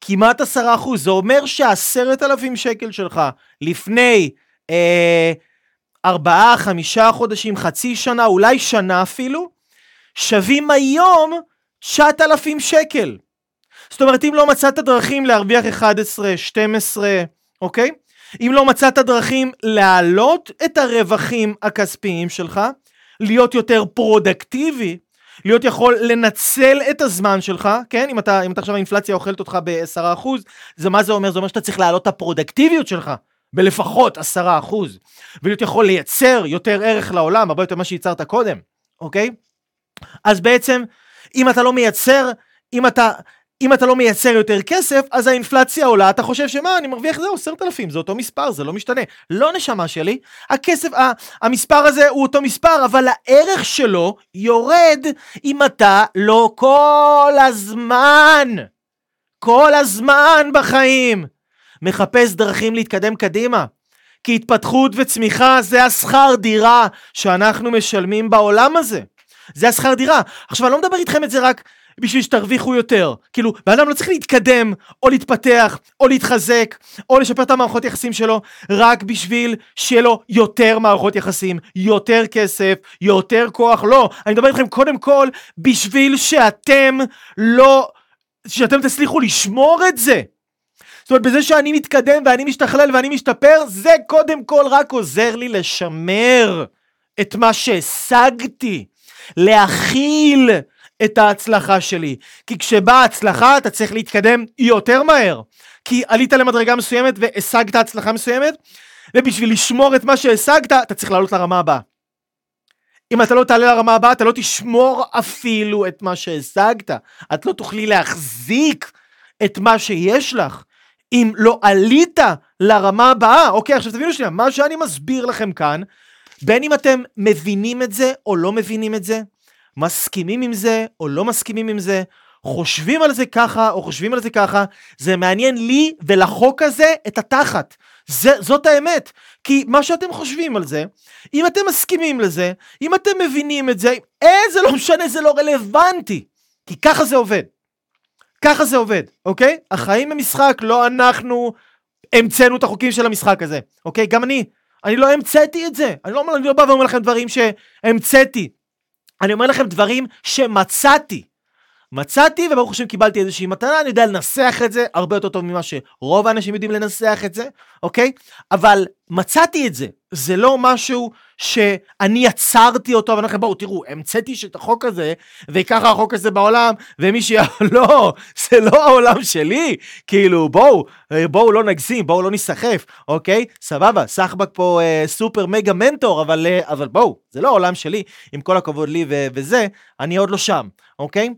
כמעט עשרה אחוז. זה אומר שהעשרת אלפים שקל שלך לפני אה, ארבעה, חמישה חודשים, חצי שנה, אולי שנה אפילו, שווים היום 9,000 שקל. זאת אומרת, אם לא מצאת דרכים להרוויח 11, 12, אוקיי? אם לא מצאת דרכים להעלות את הרווחים הכספיים שלך, להיות יותר פרודקטיבי, להיות יכול לנצל את הזמן שלך, כן? אם אתה, אם אתה עכשיו האינפלציה אוכלת אותך ב-10%, זה מה זה אומר? זה אומר שאתה צריך להעלות את הפרודקטיביות שלך בלפחות 10%, ולהיות יכול לייצר יותר ערך לעולם, הרבה יותר ממה שייצרת קודם, אוקיי? אז בעצם, אם אתה לא מייצר, אם אתה, אם אתה לא מייצר יותר כסף, אז האינפלציה עולה, אתה חושב שמה, אני מרוויח זהו, עשרת אלפים, זה אותו מספר, זה לא משתנה. לא נשמה שלי, הכסף, המספר הזה הוא אותו מספר, אבל הערך שלו יורד אם אתה לא כל הזמן, כל הזמן בחיים, מחפש דרכים להתקדם קדימה. כי התפתחות וצמיחה זה השכר דירה שאנחנו משלמים בעולם הזה. זה השכר דירה. עכשיו, אני לא מדבר איתכם את זה רק בשביל שתרוויחו יותר. כאילו, בן אדם לא צריך להתקדם, או להתפתח, או להתחזק, או לשפר את המערכות יחסים שלו, רק בשביל שיהיה לו יותר מערכות יחסים, יותר כסף, יותר כוח. לא, אני מדבר איתכם קודם כל בשביל שאתם לא... שאתם תצליחו לשמור את זה. זאת אומרת, בזה שאני מתקדם ואני משתכלל ואני משתפר, זה קודם כל רק עוזר לי לשמר את מה שהשגתי. להכיל את ההצלחה שלי. כי כשבאה הצלחה אתה צריך להתקדם יותר מהר. כי עלית למדרגה מסוימת והשגת הצלחה מסוימת, ובשביל לשמור את מה שהשגת, אתה צריך לעלות לרמה הבאה. אם אתה לא תעלה לרמה הבאה, אתה לא תשמור אפילו את מה שהשגת. את לא תוכלי להחזיק את מה שיש לך. אם לא עלית לרמה הבאה, אוקיי, עכשיו תבינו שנייה, מה שאני מסביר לכם כאן, בין אם אתם מבינים את זה או לא מבינים את זה, מסכימים עם זה או לא מסכימים עם זה, חושבים על זה ככה או חושבים על זה ככה, זה מעניין לי ולחוק הזה את התחת. זה, זאת האמת. כי מה שאתם חושבים על זה, אם אתם מסכימים לזה, אם אתם מבינים את זה, אה, זה לא משנה, זה לא רלוונטי. כי ככה זה עובד. ככה זה עובד, אוקיי? החיים הם משחק, לא אנחנו המצאנו את החוקים של המשחק הזה, אוקיי? גם אני. אני לא המצאתי את זה. אני לא, אני לא בא ואומר לכם דברים שהמצאתי. אני אומר לכם דברים שמצאתי. מצאתי וברוך השם קיבלתי איזושהי מתנה, אני יודע לנסח את זה הרבה יותר טוב ממה שרוב האנשים יודעים לנסח את זה, אוקיי? אבל מצאתי את זה, זה לא משהו שאני יצרתי אותו, ואני אומר בואו תראו, המצאתי את החוק הזה, וככה החוק הזה בעולם, ומי ש... לא, זה לא העולם שלי, כאילו בואו, בואו לא נגזים, בואו לא ניסחף, אוקיי? סבבה, סחבק פה אה, סופר מגה מנטור, אבל, אה, אבל בואו, זה לא העולם שלי, עם כל הכבוד לי ו- וזה, אני עוד לא שם, אוקיי?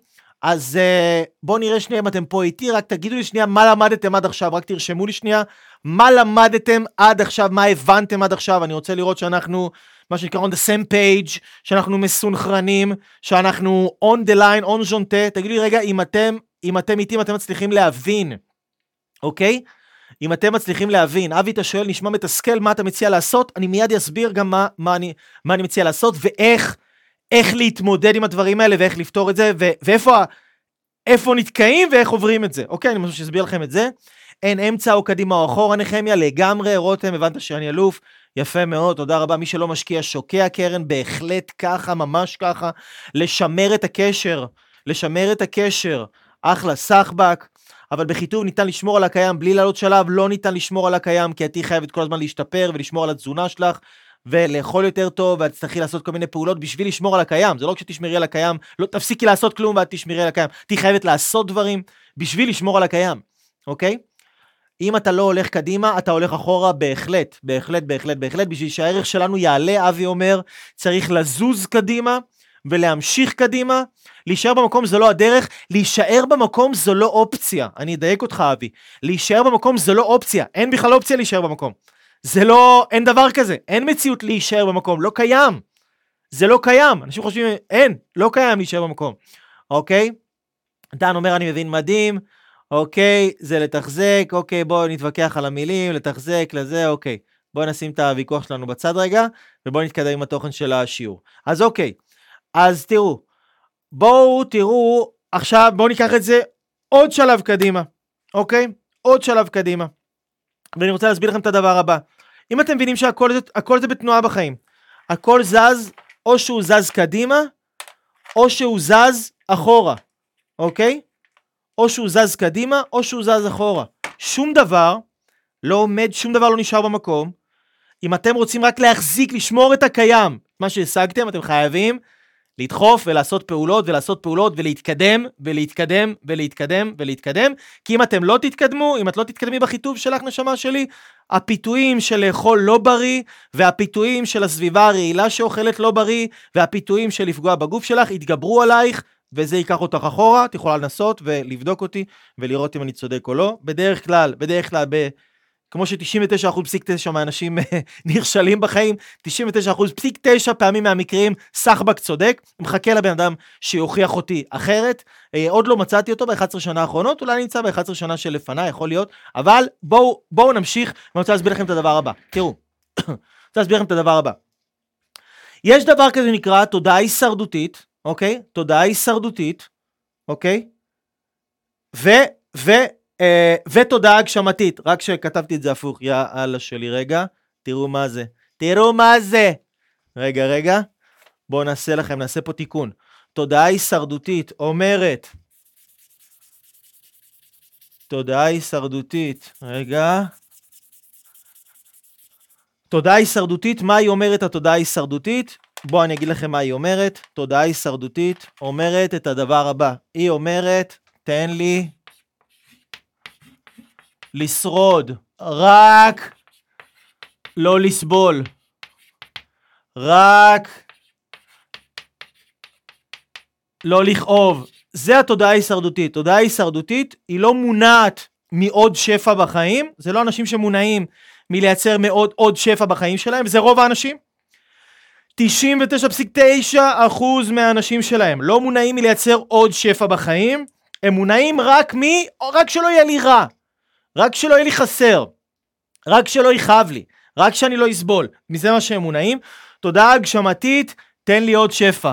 אז uh, בואו נראה שנייה אם אתם פה איתי, רק תגידו לי שנייה מה למדתם עד עכשיו, רק תרשמו לי שנייה מה למדתם עד עכשיו, מה הבנתם עד עכשיו, אני רוצה לראות שאנחנו, מה שנקרא on the same page, שאנחנו מסונכרנים, שאנחנו on the line, on ז'ונטה, תגידו לי רגע אם אתם, אם אתם איתי, אם אתם מצליחים להבין, אוקיי? אם אתם מצליחים להבין, אבי אתה שואל, נשמע מתסכל, מה אתה מציע לעשות? אני מיד אסביר גם מה, מה, אני, מה אני מציע לעשות ואיך איך להתמודד עם הדברים האלה ואיך לפתור את זה, ו- ואיפה איפה נתקעים ואיך עוברים את זה. אוקיי, אני חושב שאסביר לכם את זה. אין אמצע או קדימה או אחורה נחמיה, לגמרי, רותם, הבנת שאני אלוף, יפה מאוד, תודה רבה. מי שלא משקיע שוקע קרן, בהחלט ככה, ממש ככה. לשמר את הקשר, לשמר את הקשר. אחלה, סחבק. אבל בחיתוב ניתן לשמור על הקיים בלי לעלות שלב, לא ניתן לשמור על הקיים, כי את חייבת כל הזמן להשתפר ולשמור על התזונה שלך, ולאכול יותר טוב, ואת תצטרכי לעשות כל מיני פעולות בשביל לשמור על הקיים. זה לא רק שתשמרי על הקיים, לא תפסיקי לעשות כלום ואת תשמרי על הקיים. תהיי חייבת לעשות דברים בשביל לשמור על הקיים, אוקיי? אם אתה לא הולך קדימה, אתה הולך אחורה בהחלט, בהחלט, בהחלט, בהחלט. בשביל שהערך שלנו יעלה, אבי אומר, צריך לזוז קדימה ולהמשיך קדימה. להישאר במקום זו לא הדרך, להישאר במקום זו לא אופציה. אני אדייק אותך, אבי. להישאר במקום זו לא אופציה. אין בכלל אופציה להישאר במקום. זה לא, אין דבר כזה. אין מציאות להישאר במקום, לא קיים. זה לא קיים. אנשים חושבים, אין, לא קיים להישאר במקום. אוקיי? דן אומר, אני מבין מדהים. אוקיי, זה לתחזק, אוקיי, בואו נתווכח על המילים, לתחזק, לזה, אוקיי. בואו נשים את הוויכוח שלנו בצד רגע, ובואו נתקדם עם התוכן של השיעור. אז אוקיי, אז תראו, בואו תראו, עכשיו בואו ניקח את זה עוד שלב קדימה, אוקיי? עוד שלב קדימה. ואני רוצה להסביר לכם את הדבר הבא. אם אתם מבינים שהכל זה, זה בתנועה בחיים, הכל זז, או שהוא זז קדימה, או שהוא זז אחורה, אוקיי? או שהוא זז קדימה, או שהוא זז אחורה. שום דבר לא עומד, שום דבר לא נשאר במקום. אם אתם רוצים רק להחזיק, לשמור את הקיים, מה שהשגתם, אתם חייבים לדחוף ולעשות פעולות ולעשות פעולות ולהתקדם ולהתקדם ולהתקדם ולהתקדם. כי אם אתם לא תתקדמו, אם את לא תתקדמי בחיטוב שלך, נשמה שלי, הפיתויים של לאכול לא בריא, והפיתויים של הסביבה הרעילה שאוכלת לא בריא, והפיתויים של לפגוע בגוף שלך יתגברו עלייך, וזה ייקח אותך אחורה, את יכולה לנסות ולבדוק אותי ולראות אם אני צודק או לא. בדרך כלל, בדרך כלל, ב... כמו ש-99% פסיק 9 מהאנשים נכשלים בחיים, 99% פסיק 9 פעמים מהמקרים סחבק צודק, מחכה לבן אדם שיוכיח אותי אחרת. אה, עוד לא מצאתי אותו ב-11 שנה האחרונות, אולי נמצא ב-11 שנה שלפניי, יכול להיות, אבל בואו בוא נמשיך, ואני רוצה להסביר לכם את הדבר הבא. תראו, אני רוצה להסביר לכם את הדבר הבא. יש דבר כזה נקרא תודעה הישרדותית, אוקיי? תודעה הישרדותית, אוקיי? ו... ו... אה, ותודעה הגשמתית, רק שכתבתי את זה הפוך, יא אללה שלי, רגע, תראו מה זה. תראו מה זה! רגע, רגע, בואו נעשה לכם, נעשה פה תיקון. תודעה הישרדותית אומרת, תודעה הישרדותית, רגע. תודעה הישרדותית, מה היא אומרת התודעה ההישרדותית? בואו אני אגיד לכם מה היא אומרת. תודעה הישרדותית אומרת את הדבר הבא. היא אומרת, תן לי לשרוד, רק לא לסבול. רק לא לכאוב. זה התודעה ההישרדותית. תודעה הישרדותית היא לא מונעת מעוד שפע בחיים, זה לא אנשים שמונעים מלייצר מעוד עוד שפע בחיים שלהם, זה רוב האנשים. 99.9% מהאנשים שלהם לא מונעים מלייצר עוד שפע בחיים, הם מונעים רק מ... רק שלא יהיה לי רע, רק שלא יהיה לי חסר, רק שלא יכאב לי, רק שאני לא אסבול. מזה מה שהם מונעים. תודעה הגשמתית, תן לי עוד שפע.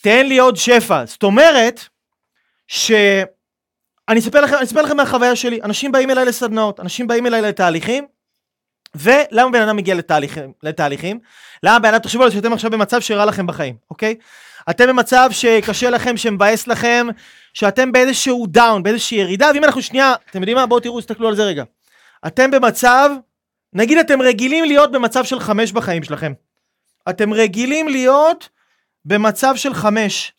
תן לי עוד שפע. זאת אומרת, ש... אני אספר לכם, אני אספר לכם מהחוויה שלי, אנשים באים אליי לסדנאות, אנשים באים אליי לתהליכים, ולמה בן אדם מגיע לתהליכים? לתהליכים? למה בן אדם, תחשבו על זה שאתם עכשיו במצב שרע לכם בחיים, אוקיי? אתם במצב שקשה לכם, שמבאס לכם, שאתם באיזשהו דאון, באיזושהי ירידה, ואם אנחנו שנייה, אתם יודעים מה? בואו תראו, תסתכלו על זה רגע. אתם במצב, נגיד אתם רגילים להיות במצב של חמש בחיים שלכם. אתם רגילים להיות במצב של חמש.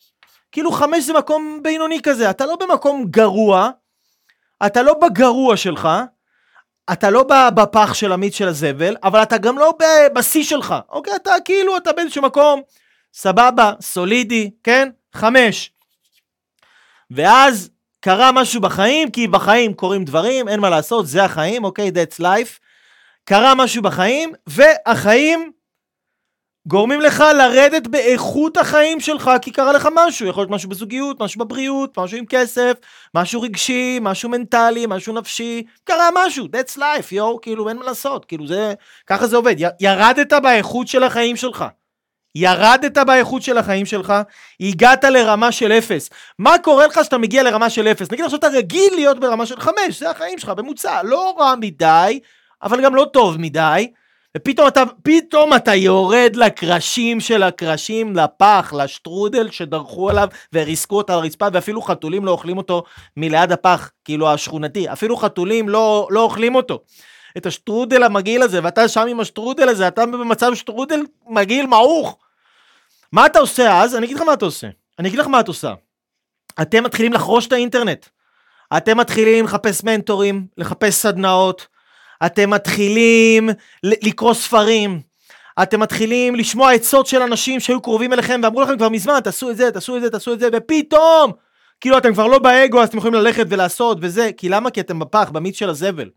כאילו חמש זה מקום בינוני כזה, אתה לא במקום גרוע, אתה לא בגרוע שלך, אתה לא בפח של המיץ של הזבל, אבל אתה גם לא בשיא שלך, אוקיי? אתה כאילו, אתה באיזשהו מקום, סבבה, סולידי, כן? חמש. ואז קרה משהו בחיים, כי בחיים קורים דברים, אין מה לעשות, זה החיים, אוקיי? That's life. קרה משהו בחיים, והחיים גורמים לך לרדת באיכות החיים שלך כי קרה לך משהו, יכול להיות משהו בזוגיות, משהו בבריאות, משהו עם כסף, משהו רגשי, משהו מנטלי, משהו נפשי, קרה משהו, that's life, יואו, כאילו אין מה לעשות, כאילו זה, ככה זה עובד, י, ירדת באיכות של החיים שלך. ירדת באיכות של החיים שלך, הגעת לרמה של אפס. מה קורה לך כשאתה מגיע לרמה של אפס? נגיד עכשיו אתה רגיל להיות ברמה של חמש, זה החיים שלך, בממוצע, לא רע מדי, אבל גם לא טוב מדי. ופתאום אתה, פתאום אתה יורד לקרשים של הקרשים, לפח, לשטרודל שדרכו עליו וריסקו אותה על הרצפה, ואפילו חתולים לא אוכלים אותו מליד הפח, כאילו השכונתי, אפילו חתולים לא, לא אוכלים אותו. את השטרודל המגעיל הזה, ואתה שם עם השטרודל הזה, אתה במצב שטרודל מגעיל מעוך. מה אתה עושה אז? אני אגיד לך מה אתה עושה. אני אגיד לך מה את עושה. אתם מתחילים לחרוש את האינטרנט. אתם מתחילים לחפש מנטורים, לחפש סדנאות. אתם מתחילים לקרוא ספרים. אתם מתחילים לשמוע עצות של אנשים שהיו קרובים אליכם ואמרו לכם כבר מזמן, תעשו את זה, תעשו את זה, תעשו את זה, ופתאום, כאילו אתם כבר לא באגו, אז אתם יכולים ללכת ולעשות וזה, כי למה? כי אתם בפח, במיץ של הזבל.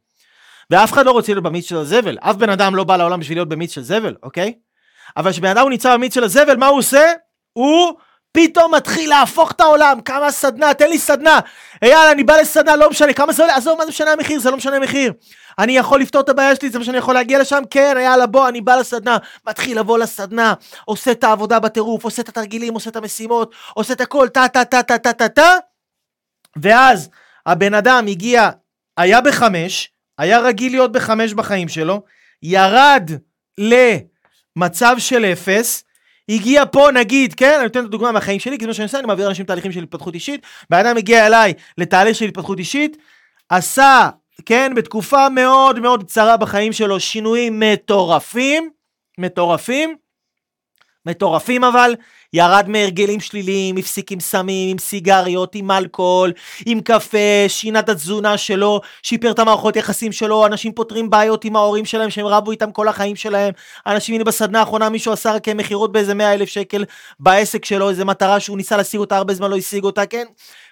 ואף אחד לא רוצה להיות במיץ של הזבל, אף בן אדם לא בא לעולם בשביל להיות במיץ של זבל, אוקיי? אבל כשבן אדם הוא נמצא במיץ של הזבל, מה הוא עושה? הוא פתאום מתחיל להפוך את העולם, כמה סדנה, תן לי סדנה. יאללה, אני בא לסדנה, לא משנה, כמה זה עולה, עזוב, מה זה משנה המחיר? זה לא משנה המחיר. אני יכול לפתור את הבעיה שלי, זה מה שאני יכול להגיע לשם? כן, יאללה, בוא, אני בא לסדנה. מתחיל לבוא לסדנה, עושה את העבודה בטירוף, עושה את התרגילים, עושה את המשימות, עושה את הכל, טה טה טה טה טה טה טה. ואז הבן אדם הגיע, היה בחמש, היה רגיל להיות בחמש בחיים שלו, ירד למצב של אפס, הגיע פה נגיד, כן, אני נותן את הדוגמה מהחיים שלי, כי זה מה שאני עושה, אני מעביר אנשים תהליכים של התפתחות אישית, בן אדם הגיע אליי לתהליך של התפתחות אישית, עשה, כן, בתקופה מאוד מאוד קצרה בחיים שלו, שינויים מטורפים, מטורפים, מטורפים אבל, ירד מהרגלים שליליים, הפסיק עם סמים, עם סיגריות, עם אלכוהול, עם קפה, שינה את התזונה שלו, שיפר את המערכות יחסים שלו, אנשים פותרים בעיות עם ההורים שלהם שהם רבו איתם כל החיים שלהם, אנשים, הנה בסדנה האחרונה מישהו עשה רק מכירות באיזה 100 אלף שקל בעסק שלו, איזה מטרה שהוא ניסה להשיג אותה, הרבה זמן לא השיג אותה, כן?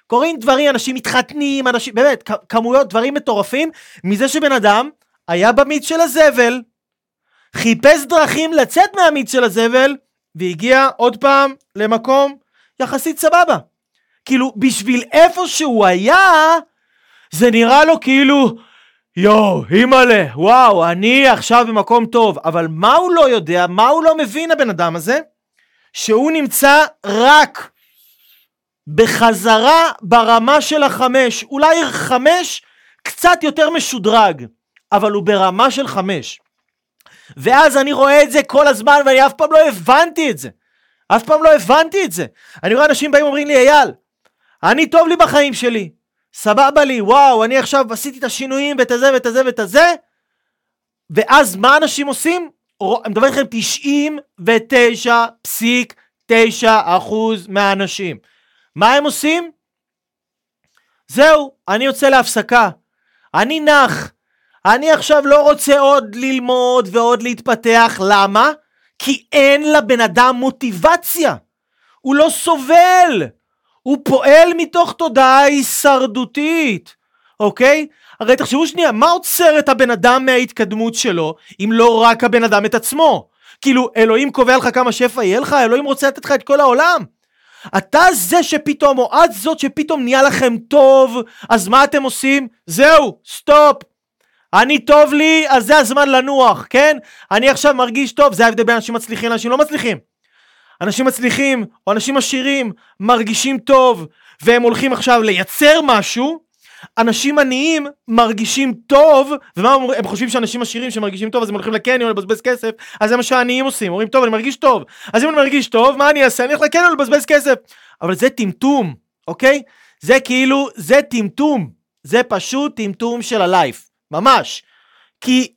קורים דברים, אנשים מתחתנים, אנשים, באמת, כמויות, דברים מטורפים, מזה שבן אדם היה במיץ של הזבל, חיפש דרכים לצאת מהמיץ של הזבל, והגיע עוד פעם למקום יחסית סבבה. כאילו, בשביל איפה שהוא היה, זה נראה לו כאילו, יואו, אימא'לה, וואו, אני עכשיו במקום טוב. אבל מה הוא לא יודע, מה הוא לא מבין הבן אדם הזה? שהוא נמצא רק בחזרה ברמה של החמש. אולי חמש קצת יותר משודרג, אבל הוא ברמה של חמש. ואז אני רואה את זה כל הזמן ואני אף פעם לא הבנתי את זה. אף פעם לא הבנתי את זה. אני רואה אנשים באים ואומרים לי, אייל, אני טוב לי בחיים שלי, סבבה לי, וואו, אני עכשיו עשיתי את השינויים ואת הזה ואת הזה ואת הזה, ואז מה אנשים עושים? אני מדבר איתכם 99.9 אחוז מהאנשים. מה הם עושים? זהו, אני יוצא להפסקה. אני נח. אני עכשיו לא רוצה עוד ללמוד ועוד להתפתח, למה? כי אין לבן אדם מוטיבציה. הוא לא סובל. הוא פועל מתוך תודעה הישרדותית, אוקיי? הרי תחשבו שנייה, מה עוצר את הבן אדם מההתקדמות שלו, אם לא רק הבן אדם את עצמו? כאילו, אלוהים קובע לך כמה שפע יהיה לך? אלוהים רוצה לתת לך את כל העולם. אתה זה שפתאום, או את זאת שפתאום נהיה לכם טוב, אז מה אתם עושים? זהו, סטופ. אני טוב לי, אז זה הזמן לנוח, כן? אני עכשיו מרגיש טוב, זה ההבדל בין אנשים מצליחים לאנשים לא מצליחים. אנשים מצליחים, או אנשים עשירים, מרגישים טוב, והם הולכים עכשיו לייצר משהו, אנשים עניים מרגישים טוב, ומה הם, הם חושבים שאנשים עשירים שמרגישים טוב אז הם הולכים לקניון לבזבז כסף, אז זה מה שהעניים עושים, אומרים טוב אני מרגיש טוב, אז אם אני מרגיש טוב מה אני אעשה? אני אלך לקניון לבזבז כסף, אבל זה טמטום, אוקיי? זה כאילו, זה טמטום, זה פשוט טמטום של הלייף. ממש. כי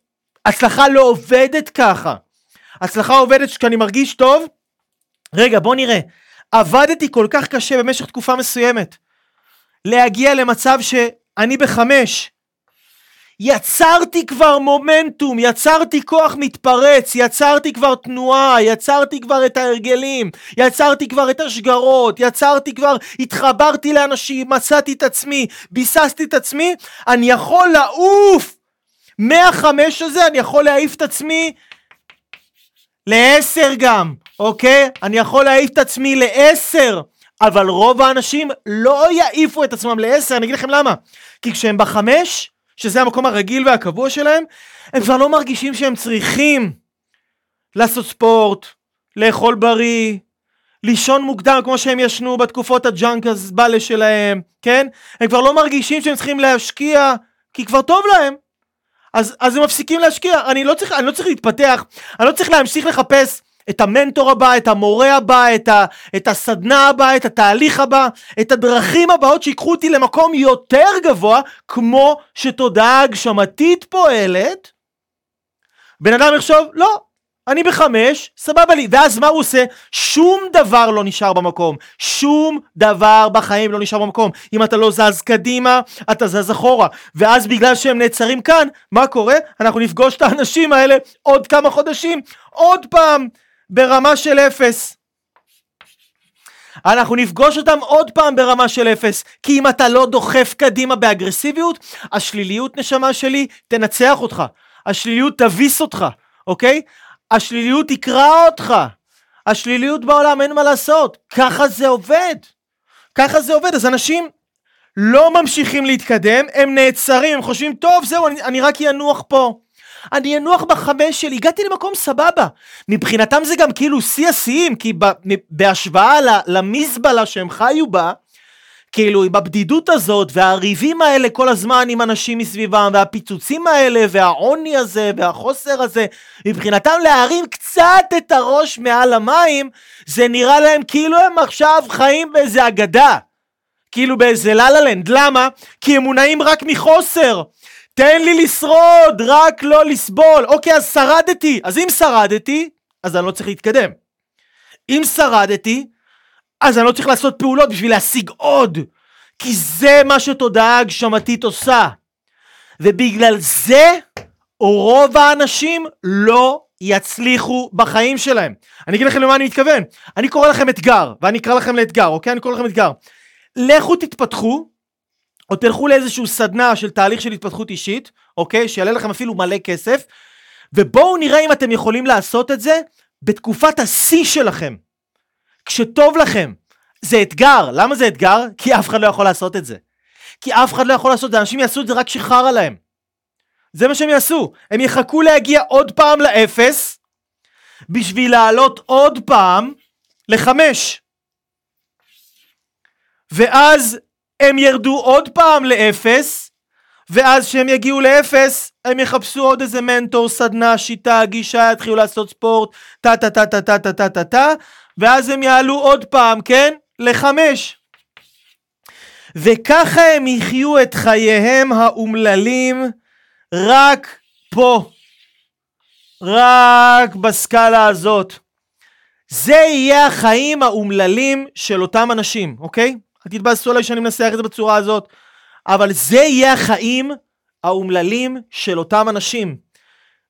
הצלחה לא עובדת ככה. הצלחה עובדת כשאני מרגיש טוב. רגע, בוא נראה. עבדתי כל כך קשה במשך תקופה מסוימת. להגיע למצב שאני בחמש. יצרתי כבר מומנטום, יצרתי כוח מתפרץ, יצרתי כבר תנועה, יצרתי כבר את ההרגלים, יצרתי כבר את השגרות, יצרתי כבר, התחברתי לאנשים, מצאתי את עצמי, ביססתי את עצמי, אני יכול לעוף מהחמש הזה, אני יכול להעיף את עצמי לעשר גם, אוקיי? אני יכול להעיף את עצמי לעשר, אבל רוב האנשים לא יעיפו את עצמם לעשר, אני אגיד לכם למה. כי כשהם בחמש, שזה המקום הרגיל והקבוע שלהם, הם כבר לא מרגישים שהם צריכים לעשות ספורט, לאכול בריא, לישון מוקדם כמו שהם ישנו בתקופות הג'אנק הזבלה שלהם, כן? הם כבר לא מרגישים שהם צריכים להשקיע, כי כבר טוב להם. אז, אז הם מפסיקים להשקיע. אני לא, צריך, אני לא צריך להתפתח, אני לא צריך להמשיך לחפש את המנטור הבא, את המורה הבא, את, ה, את הסדנה הבאה, את התהליך הבא, את הדרכים הבאות שיקחו אותי למקום יותר גבוה, כמו שתודעה הגשמתית פועלת, בן אדם יחשוב, לא, אני בחמש, סבבה לי. ואז מה הוא עושה? שום דבר לא נשאר במקום. שום דבר בחיים לא נשאר במקום. אם אתה לא זז קדימה, אתה זז אחורה. ואז בגלל שהם נעצרים כאן, מה קורה? אנחנו נפגוש את האנשים האלה עוד כמה חודשים, עוד פעם, ברמה של אפס. אנחנו נפגוש אותם עוד פעם ברמה של אפס, כי אם אתה לא דוחף קדימה באגרסיביות, השליליות נשמה שלי תנצח אותך, השליליות תביס אותך, אוקיי? השליליות תקרע אותך, השליליות בעולם אין מה לעשות, ככה זה עובד, ככה זה עובד, אז אנשים לא ממשיכים להתקדם, הם נעצרים, הם חושבים, טוב זהו, אני, אני רק ינוח פה. אני אנוח בחמש שלי, הגעתי למקום סבבה. מבחינתם זה גם כאילו שיא השיאים, כי בהשוואה למזבלה שהם חיו בה, כאילו עם הבדידות הזאת והריבים האלה כל הזמן עם אנשים מסביבם והפיצוצים האלה והעוני הזה והחוסר הזה מבחינתם להרים קצת את הראש מעל המים זה נראה להם כאילו הם עכשיו חיים באיזה אגדה כאילו באיזה לה לנד למה? כי הם מונעים רק מחוסר תן לי לשרוד, רק לא לסבול. אוקיי, אז שרדתי. אז אם שרדתי, אז אני לא צריך להתקדם. אם שרדתי, אז אני לא צריך לעשות פעולות בשביל להשיג עוד. כי זה מה שתודעה הגשמתית עושה. ובגלל זה, רוב האנשים לא יצליחו בחיים שלהם. אני אגיד לכם למה אני מתכוון. אני קורא לכם אתגר, ואני אקרא לכם לאתגר, אוקיי? אני קורא לכם אתגר. לכו תתפתחו, או תלכו לאיזשהו סדנה של תהליך של התפתחות אישית, אוקיי? שיעלה לכם אפילו מלא כסף, ובואו נראה אם אתם יכולים לעשות את זה בתקופת השיא שלכם. כשטוב לכם. זה אתגר. למה זה אתגר? כי אף אחד לא יכול לעשות את זה. כי אף אחד לא יכול לעשות את זה, אנשים יעשו את זה רק כשחרא להם. זה מה שהם יעשו. הם יחכו להגיע עוד פעם לאפס, בשביל לעלות עוד פעם לחמש. ואז הם ירדו עוד פעם לאפס, ואז כשהם יגיעו לאפס, הם יחפשו עוד איזה מנטור, סדנה, שיטה, גישה, יתחילו לעשות ספורט, טה טה טה טה טה טה טה טה טה, ואז הם יעלו עוד פעם, כן? לחמש. וככה הם יחיו את חייהם האומללים רק פה. רק בסקאלה הזאת. זה יהיה החיים האומללים של אותם אנשים, אוקיי? אל תתבאסו עליי שאני מנסח את זה בצורה הזאת, אבל זה יהיה החיים האומללים של אותם אנשים.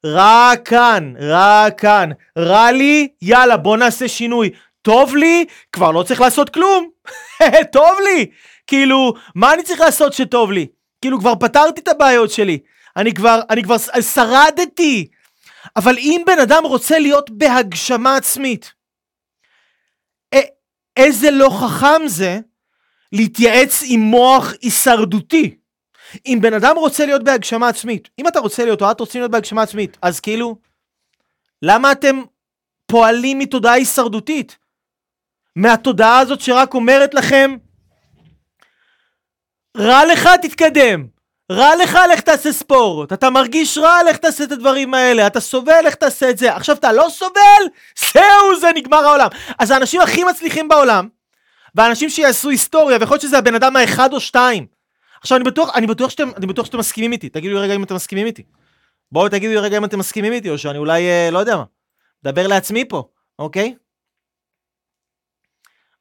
רק כאן, רק כאן. רע לי, יאללה, בוא נעשה שינוי. טוב לי, כבר לא צריך לעשות כלום. טוב לי. כאילו, מה אני צריך לעשות שטוב לי? כאילו, כבר פתרתי את הבעיות שלי. אני כבר, אני כבר שרדתי. אבל אם בן אדם רוצה להיות בהגשמה עצמית, איזה לא חכם זה להתייעץ עם מוח הישרדותי. אם בן אדם רוצה להיות בהגשמה עצמית, אם אתה רוצה להיות או את רוצים להיות בהגשמה עצמית, אז כאילו, למה אתם פועלים מתודעה הישרדותית? מהתודעה הזאת שרק אומרת לכם, רע לך תתקדם, רע לך לך תעשה ספורט, אתה מרגיש רע לך תעשה את הדברים האלה, אתה סובל לך תעשה את זה, עכשיו אתה לא סובל, זהו זה נגמר העולם. אז האנשים הכי מצליחים בעולם, ואנשים שיעשו היסטוריה, ויכול להיות שזה הבן אדם האחד או שתיים. עכשיו אני בטוח, אני בטוח שאתם, אני בטוח שאתם מסכימים איתי, תגידו לי רגע אם אתם מסכימים איתי. בואו תגידו לי רגע אם אתם מסכימים איתי, או שאני אולי, אה, לא יודע מה, מדבר לעצמי פה, אוקיי?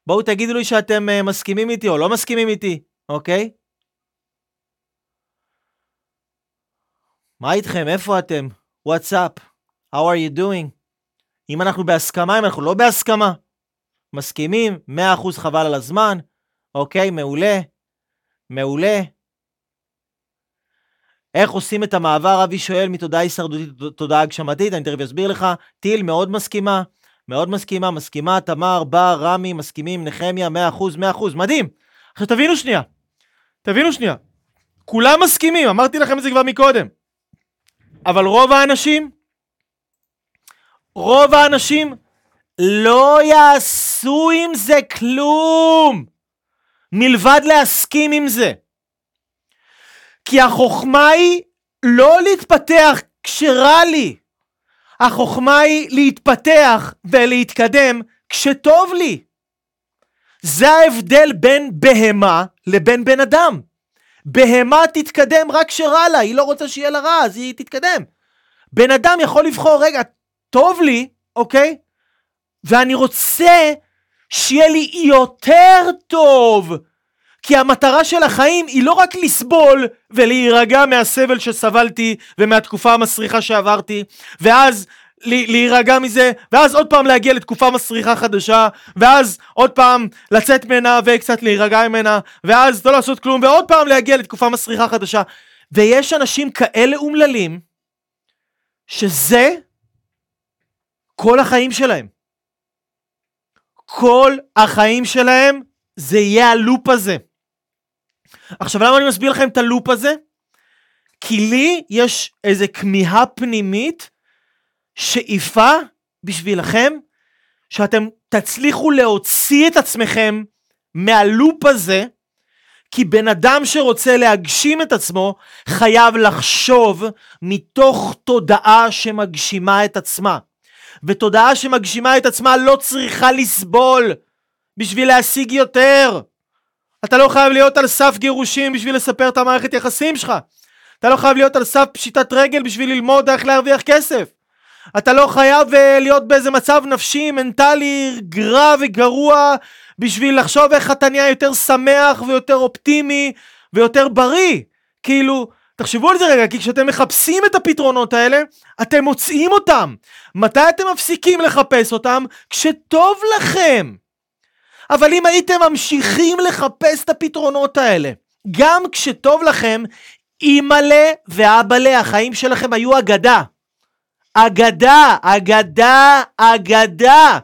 בואו תגידו לי שאתם אה, מסכימים איתי או לא מסכימים איתי, אוקיי? מה איתכם? איפה אתם? Up? How are you doing? אם אנחנו בהסכמה, אם אנחנו לא בהסכמה. מסכימים? 100% חבל על הזמן? אוקיי, מעולה. מעולה. איך עושים את המעבר, אבי שואל, מתודעה הישרדותית לתודעה הגשמתית? אני תכף אסביר לך. טיל מאוד מסכימה, מאוד מסכימה, מסכימה, תמר, בר, רמי, מסכימים, נחמיה, 100%, 100%, מדהים. עכשיו תבינו שנייה, תבינו שנייה. כולם מסכימים, אמרתי לכם את זה כבר מקודם. אבל רוב האנשים, רוב האנשים לא יעשו עם זה כלום, מלבד להסכים עם זה. כי החוכמה היא לא להתפתח כשרע לי. החוכמה היא להתפתח ולהתקדם כשטוב לי. זה ההבדל בין בהמה לבין בן אדם. בהמה תתקדם רק כשרע לה, היא לא רוצה שיהיה לה רע, אז היא תתקדם. בן אדם יכול לבחור, רגע, טוב לי, אוקיי? ואני רוצה שיהיה לי יותר טוב. כי המטרה של החיים היא לא רק לסבול ולהירגע מהסבל שסבלתי ומהתקופה המסריחה שעברתי, ואז להירגע מזה, ואז עוד פעם להגיע לתקופה מסריחה חדשה, ואז עוד פעם לצאת ממנה וקצת להירגע ממנה, ואז לא לעשות כלום, ועוד פעם להגיע לתקופה מסריחה חדשה. ויש אנשים כאלה אומללים, שזה כל החיים שלהם. כל החיים שלהם זה יהיה הלופ הזה. עכשיו למה אני מסביר לכם את הלופ הזה? כי לי יש איזה כמיהה פנימית, שאיפה בשבילכם, שאתם תצליחו להוציא את עצמכם מהלופ הזה, כי בן אדם שרוצה להגשים את עצמו חייב לחשוב מתוך תודעה שמגשימה את עצמה. ותודעה שמגשימה את עצמה לא צריכה לסבול בשביל להשיג יותר. אתה לא חייב להיות על סף גירושים בשביל לספר את המערכת יחסים שלך. אתה לא חייב להיות על סף פשיטת רגל בשביל ללמוד איך להרוויח כסף. אתה לא חייב uh, להיות באיזה מצב נפשי, מנטלי, גרע וגרוע בשביל לחשוב איך אתה נהיה יותר שמח ויותר אופטימי ויותר בריא. כאילו, תחשבו על זה רגע, כי כשאתם מחפשים את הפתרונות האלה, אתם מוצאים אותם. מתי אתם מפסיקים לחפש אותם? כשטוב לכם. אבל אם הייתם ממשיכים לחפש את הפתרונות האלה, גם כשטוב לכם, אימא'לה ואבא'לה, החיים שלכם היו אגדה. אגדה, אגדה, אגדה.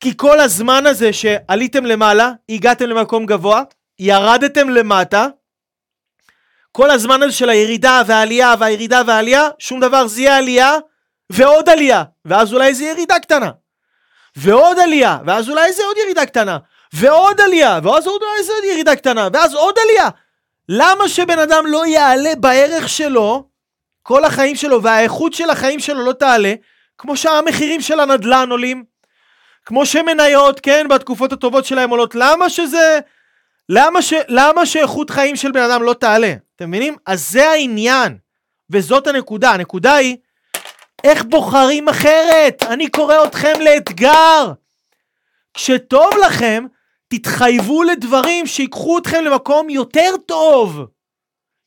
כי כל הזמן הזה שעליתם למעלה, הגעתם למקום גבוה, ירדתם למטה, כל הזמן הזה של הירידה והעלייה והירידה והעלייה, שום דבר זה יהיה עלייה ועוד עלייה, ואז אולי זה ירידה קטנה. ועוד עלייה, ואז אולי זה עוד ירידה קטנה. ועוד עלייה, ואז עוד אולי זה עוד ירידה קטנה, ואז עוד עלייה. למה שבן אדם לא יעלה בערך שלו כל החיים שלו והאיכות של החיים שלו לא תעלה, כמו שהמחירים של הנדלן עולים, כמו שמניות, כן, בתקופות הטובות שלהם עולות, למה שזה, למה, ש, למה שאיכות חיים של בן אדם לא תעלה? אתם מבינים? אז זה העניין, וזאת הנקודה. הנקודה היא, איך בוחרים אחרת? אני קורא אתכם לאתגר. כשטוב לכם, תתחייבו לדברים שיקחו אתכם למקום יותר טוב.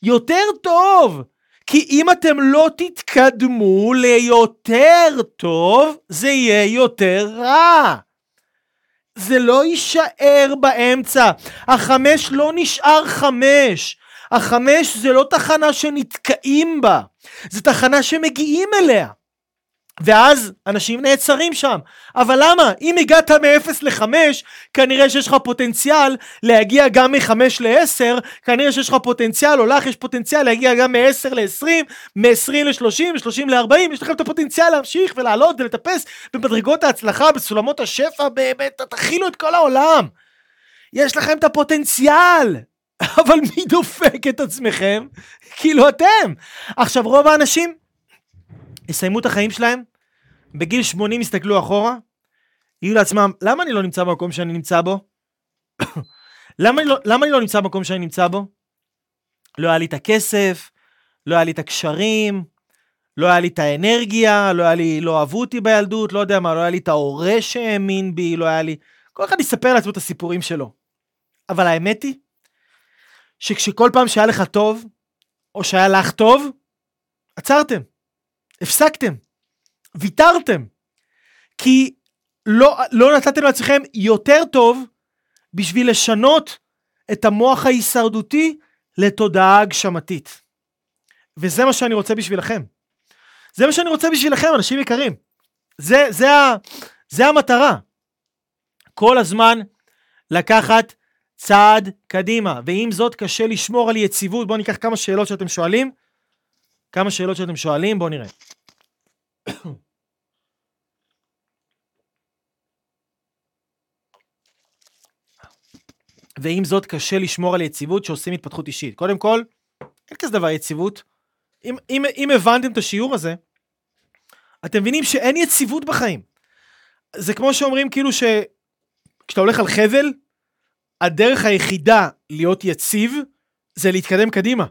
יותר טוב. כי אם אתם לא תתקדמו ליותר טוב, זה יהיה יותר רע. זה לא יישאר באמצע. החמש לא נשאר חמש. החמש זה לא תחנה שנתקעים בה, זה תחנה שמגיעים אליה. ואז אנשים נעצרים שם. אבל למה? אם הגעת מ-0 ל-5, כנראה שיש לך פוטנציאל להגיע גם מ-5 ל-10, כנראה שיש לך פוטנציאל, או לך יש פוטנציאל להגיע גם מ-10 ל-20, מ-20 ל-30, מ-30 ל-40, יש לכם את הפוטנציאל להמשיך ולעלות ולטפס במדרגות ההצלחה, בסולמות השפע, באמת, תכילו את כל העולם. יש לכם את הפוטנציאל. אבל מי דופק את עצמכם? כאילו אתם. עכשיו רוב האנשים יסיימו את החיים שלהם, בגיל 80 יסתכלו אחורה, יהיו לעצמם, למה אני לא נמצא במקום שאני נמצא בו? למה, אני לא, למה אני לא נמצא במקום שאני נמצא בו? לא היה לי את הכסף, לא היה לי את הקשרים, לא היה לי את האנרגיה, לא היה לי, לא אהבו אותי בילדות, לא יודע מה, לא היה לי את ההורה שהאמין בי, לא היה לי... כל אחד יספר לעצמו את הסיפורים שלו. אבל האמת היא, שכשכל פעם שהיה לך טוב, או שהיה לך טוב, עצרתם. הפסקתם, ויתרתם, כי לא, לא נתתם לעצמכם יותר טוב בשביל לשנות את המוח ההישרדותי לתודעה הגשמתית. וזה מה שאני רוצה בשבילכם. זה מה שאני רוצה בשבילכם, אנשים יקרים. זה, זה, ה, זה המטרה. כל הזמן לקחת צעד קדימה, ועם זאת קשה לשמור על יציבות. בואו ניקח כמה שאלות שאתם שואלים. כמה שאלות שאתם שואלים, בואו נראה. ועם זאת קשה לשמור על יציבות שעושים התפתחות אישית. קודם כל, אין כזה דבר יציבות. אם, אם, אם הבנתם את השיעור הזה, אתם מבינים שאין יציבות בחיים. זה כמו שאומרים כאילו שכשאתה הולך על חבל, הדרך היחידה להיות יציב זה להתקדם קדימה.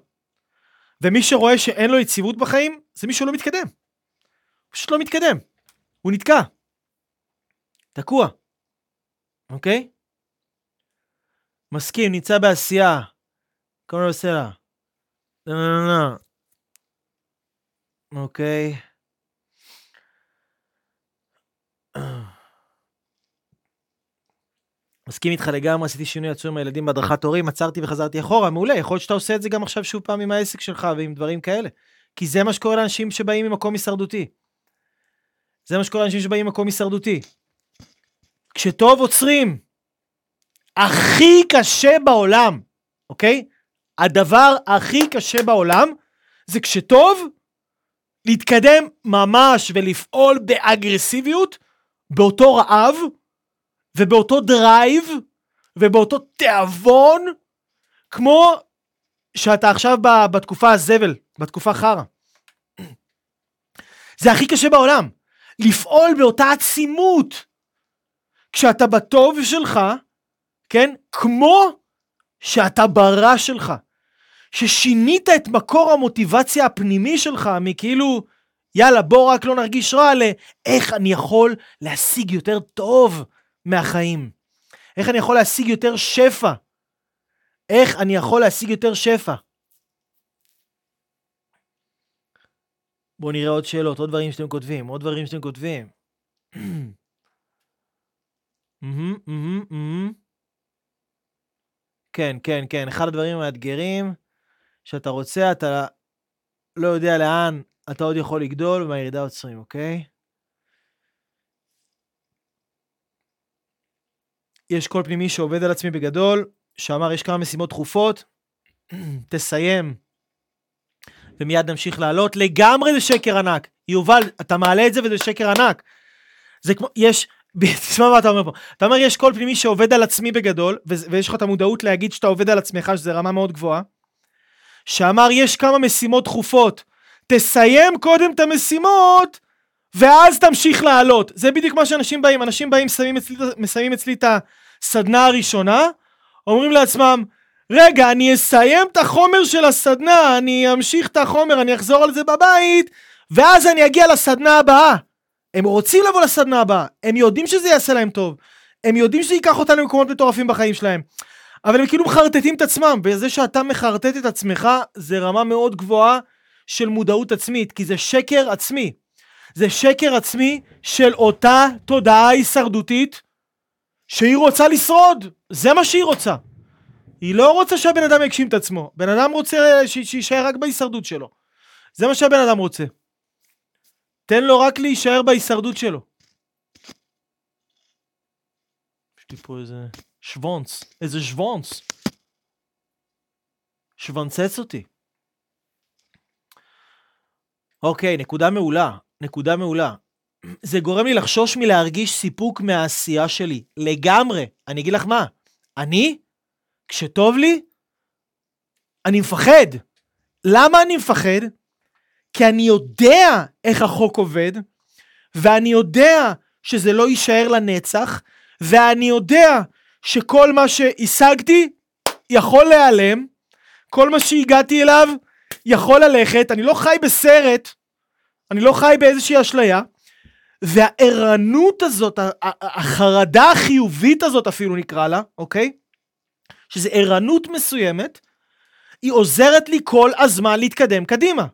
ומי שרואה שאין לו יציבות בחיים, זה מי שלא מתקדם. פשוט לא מתקדם. הוא נתקע. תקוע. אוקיי? מסכים, נמצא בעשייה. לא, לא, לא. אוקיי. מסכים איתך לגמרי, עשיתי שינוי עצום עם הילדים בהדרכת הורים, עצרתי וחזרתי אחורה, מעולה, יכול להיות שאתה עושה את זה גם עכשיו שוב פעם עם העסק שלך ועם דברים כאלה. כי זה מה שקורה לאנשים שבאים ממקום הישרדותי. זה מה שקורה לאנשים שבאים ממקום הישרדותי. כשטוב עוצרים. הכי קשה בעולם, אוקיי? הדבר הכי קשה בעולם זה כשטוב להתקדם ממש ולפעול באגרסיביות באותו רעב ובאותו drive ובאותו תיאבון כמו שאתה עכשיו בתקופה הזבל, בתקופה חרא. זה הכי קשה בעולם. לפעול באותה עצימות כשאתה בטוב שלך, כן? כמו שאתה ברע שלך. ששינית את מקור המוטיבציה הפנימי שלך מכאילו, יאללה, בוא רק לא נרגיש רע, לאיך אני יכול להשיג יותר טוב מהחיים. איך אני יכול להשיג יותר שפע. איך אני יכול להשיג יותר שפע. בואו נראה עוד שאלות, עוד דברים שאתם כותבים, עוד דברים שאתם כותבים. כן, כן, כן, אחד הדברים המאתגרים, שאתה רוצה, אתה לא יודע לאן אתה עוד יכול לגדול, ומהירידה עוצרים, אוקיי? יש קול פנימי שעובד על עצמי בגדול, שאמר יש כמה משימות דחופות, תסיים, ומיד נמשיך לעלות. לגמרי זה שקר ענק. יובל, אתה מעלה את זה וזה שקר ענק. זה כמו, יש, תשמע מה אתה אומר פה. אתה אומר יש קול פנימי שעובד על עצמי בגדול, ויש לך את המודעות להגיד שאתה עובד על עצמך, שזה רמה מאוד גבוהה. שאמר יש כמה משימות דחופות, תסיים קודם את המשימות, ואז תמשיך לעלות. זה בדיוק מה שאנשים באים, אנשים באים, מסיימים אצלי, מסיימים אצלי את הסדנה הראשונה, אומרים לעצמם, רגע, אני אסיים את החומר של הסדנה, אני אמשיך את החומר, אני אחזור על זה בבית, ואז אני אגיע לסדנה הבאה. הם רוצים לבוא לסדנה הבאה, הם יודעים שזה יעשה להם טוב, הם יודעים שזה ייקח אותנו למקומות מטורפים בחיים שלהם, אבל הם כאילו מחרטטים את עצמם, וזה שאתה מחרטט את עצמך, זה רמה מאוד גבוהה של מודעות עצמית, כי זה שקר עצמי. זה שקר עצמי של אותה תודעה הישרדותית שהיא רוצה לשרוד, זה מה שהיא רוצה. היא לא רוצה שהבן אדם יגשים את עצמו, בן אדם רוצה שיישאר רק בהישרדות שלו. זה מה שהבן אדם רוצה. תן לו רק להישאר בהישרדות שלו. יש לי פה איזה שוונץ, איזה שוונץ. שוונצץ אותי. אוקיי, נקודה מעולה, נקודה מעולה. זה גורם לי לחשוש מלהרגיש סיפוק מהעשייה שלי. לגמרי. אני אגיד לך מה, אני, כשטוב לי, אני מפחד. למה אני מפחד? כי אני יודע איך החוק עובד, ואני יודע שזה לא יישאר לנצח, ואני יודע שכל מה שהשגתי יכול להיעלם, כל מה שהגעתי אליו יכול ללכת, אני לא חי בסרט, אני לא חי באיזושהי אשליה, והערנות הזאת, החרדה החיובית הזאת אפילו נקרא לה, אוקיי? שזה ערנות מסוימת, היא עוזרת לי כל הזמן להתקדם קדימה.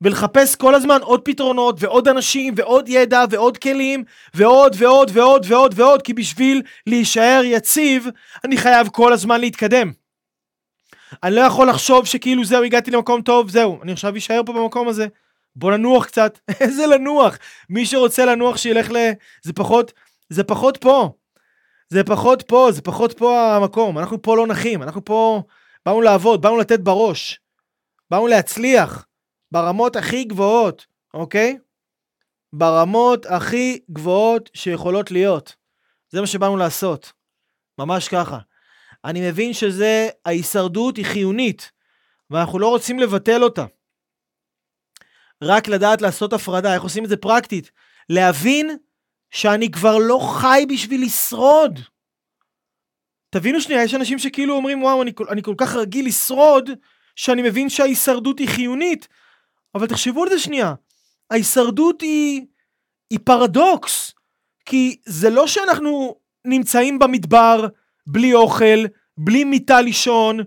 ולחפש כל הזמן עוד פתרונות ועוד אנשים ועוד ידע ועוד כלים ועוד ועוד ועוד ועוד ועוד כי בשביל להישאר יציב אני חייב כל הזמן להתקדם. אני לא יכול לחשוב שכאילו זהו הגעתי למקום טוב זהו אני עכשיו אשאר פה במקום הזה בוא ננוח קצת איזה לנוח מי שרוצה לנוח שילך ל... זה פחות זה פחות פה זה פחות פה זה פחות פה המקום אנחנו פה לא נחים אנחנו פה באנו לעבוד באנו לתת בראש באנו להצליח ברמות הכי גבוהות, אוקיי? ברמות הכי גבוהות שיכולות להיות. זה מה שבאנו לעשות. ממש ככה. אני מבין שזה, ההישרדות היא חיונית, ואנחנו לא רוצים לבטל אותה. רק לדעת לעשות הפרדה, איך עושים את זה פרקטית. להבין שאני כבר לא חי בשביל לשרוד. תבינו שנייה, יש אנשים שכאילו אומרים, וואו, אני, אני כל כך רגיל לשרוד, שאני מבין שההישרדות היא חיונית. אבל תחשבו על זה שנייה. ההישרדות היא, היא פרדוקס, כי זה לא שאנחנו נמצאים במדבר בלי אוכל, בלי מיטה לישון,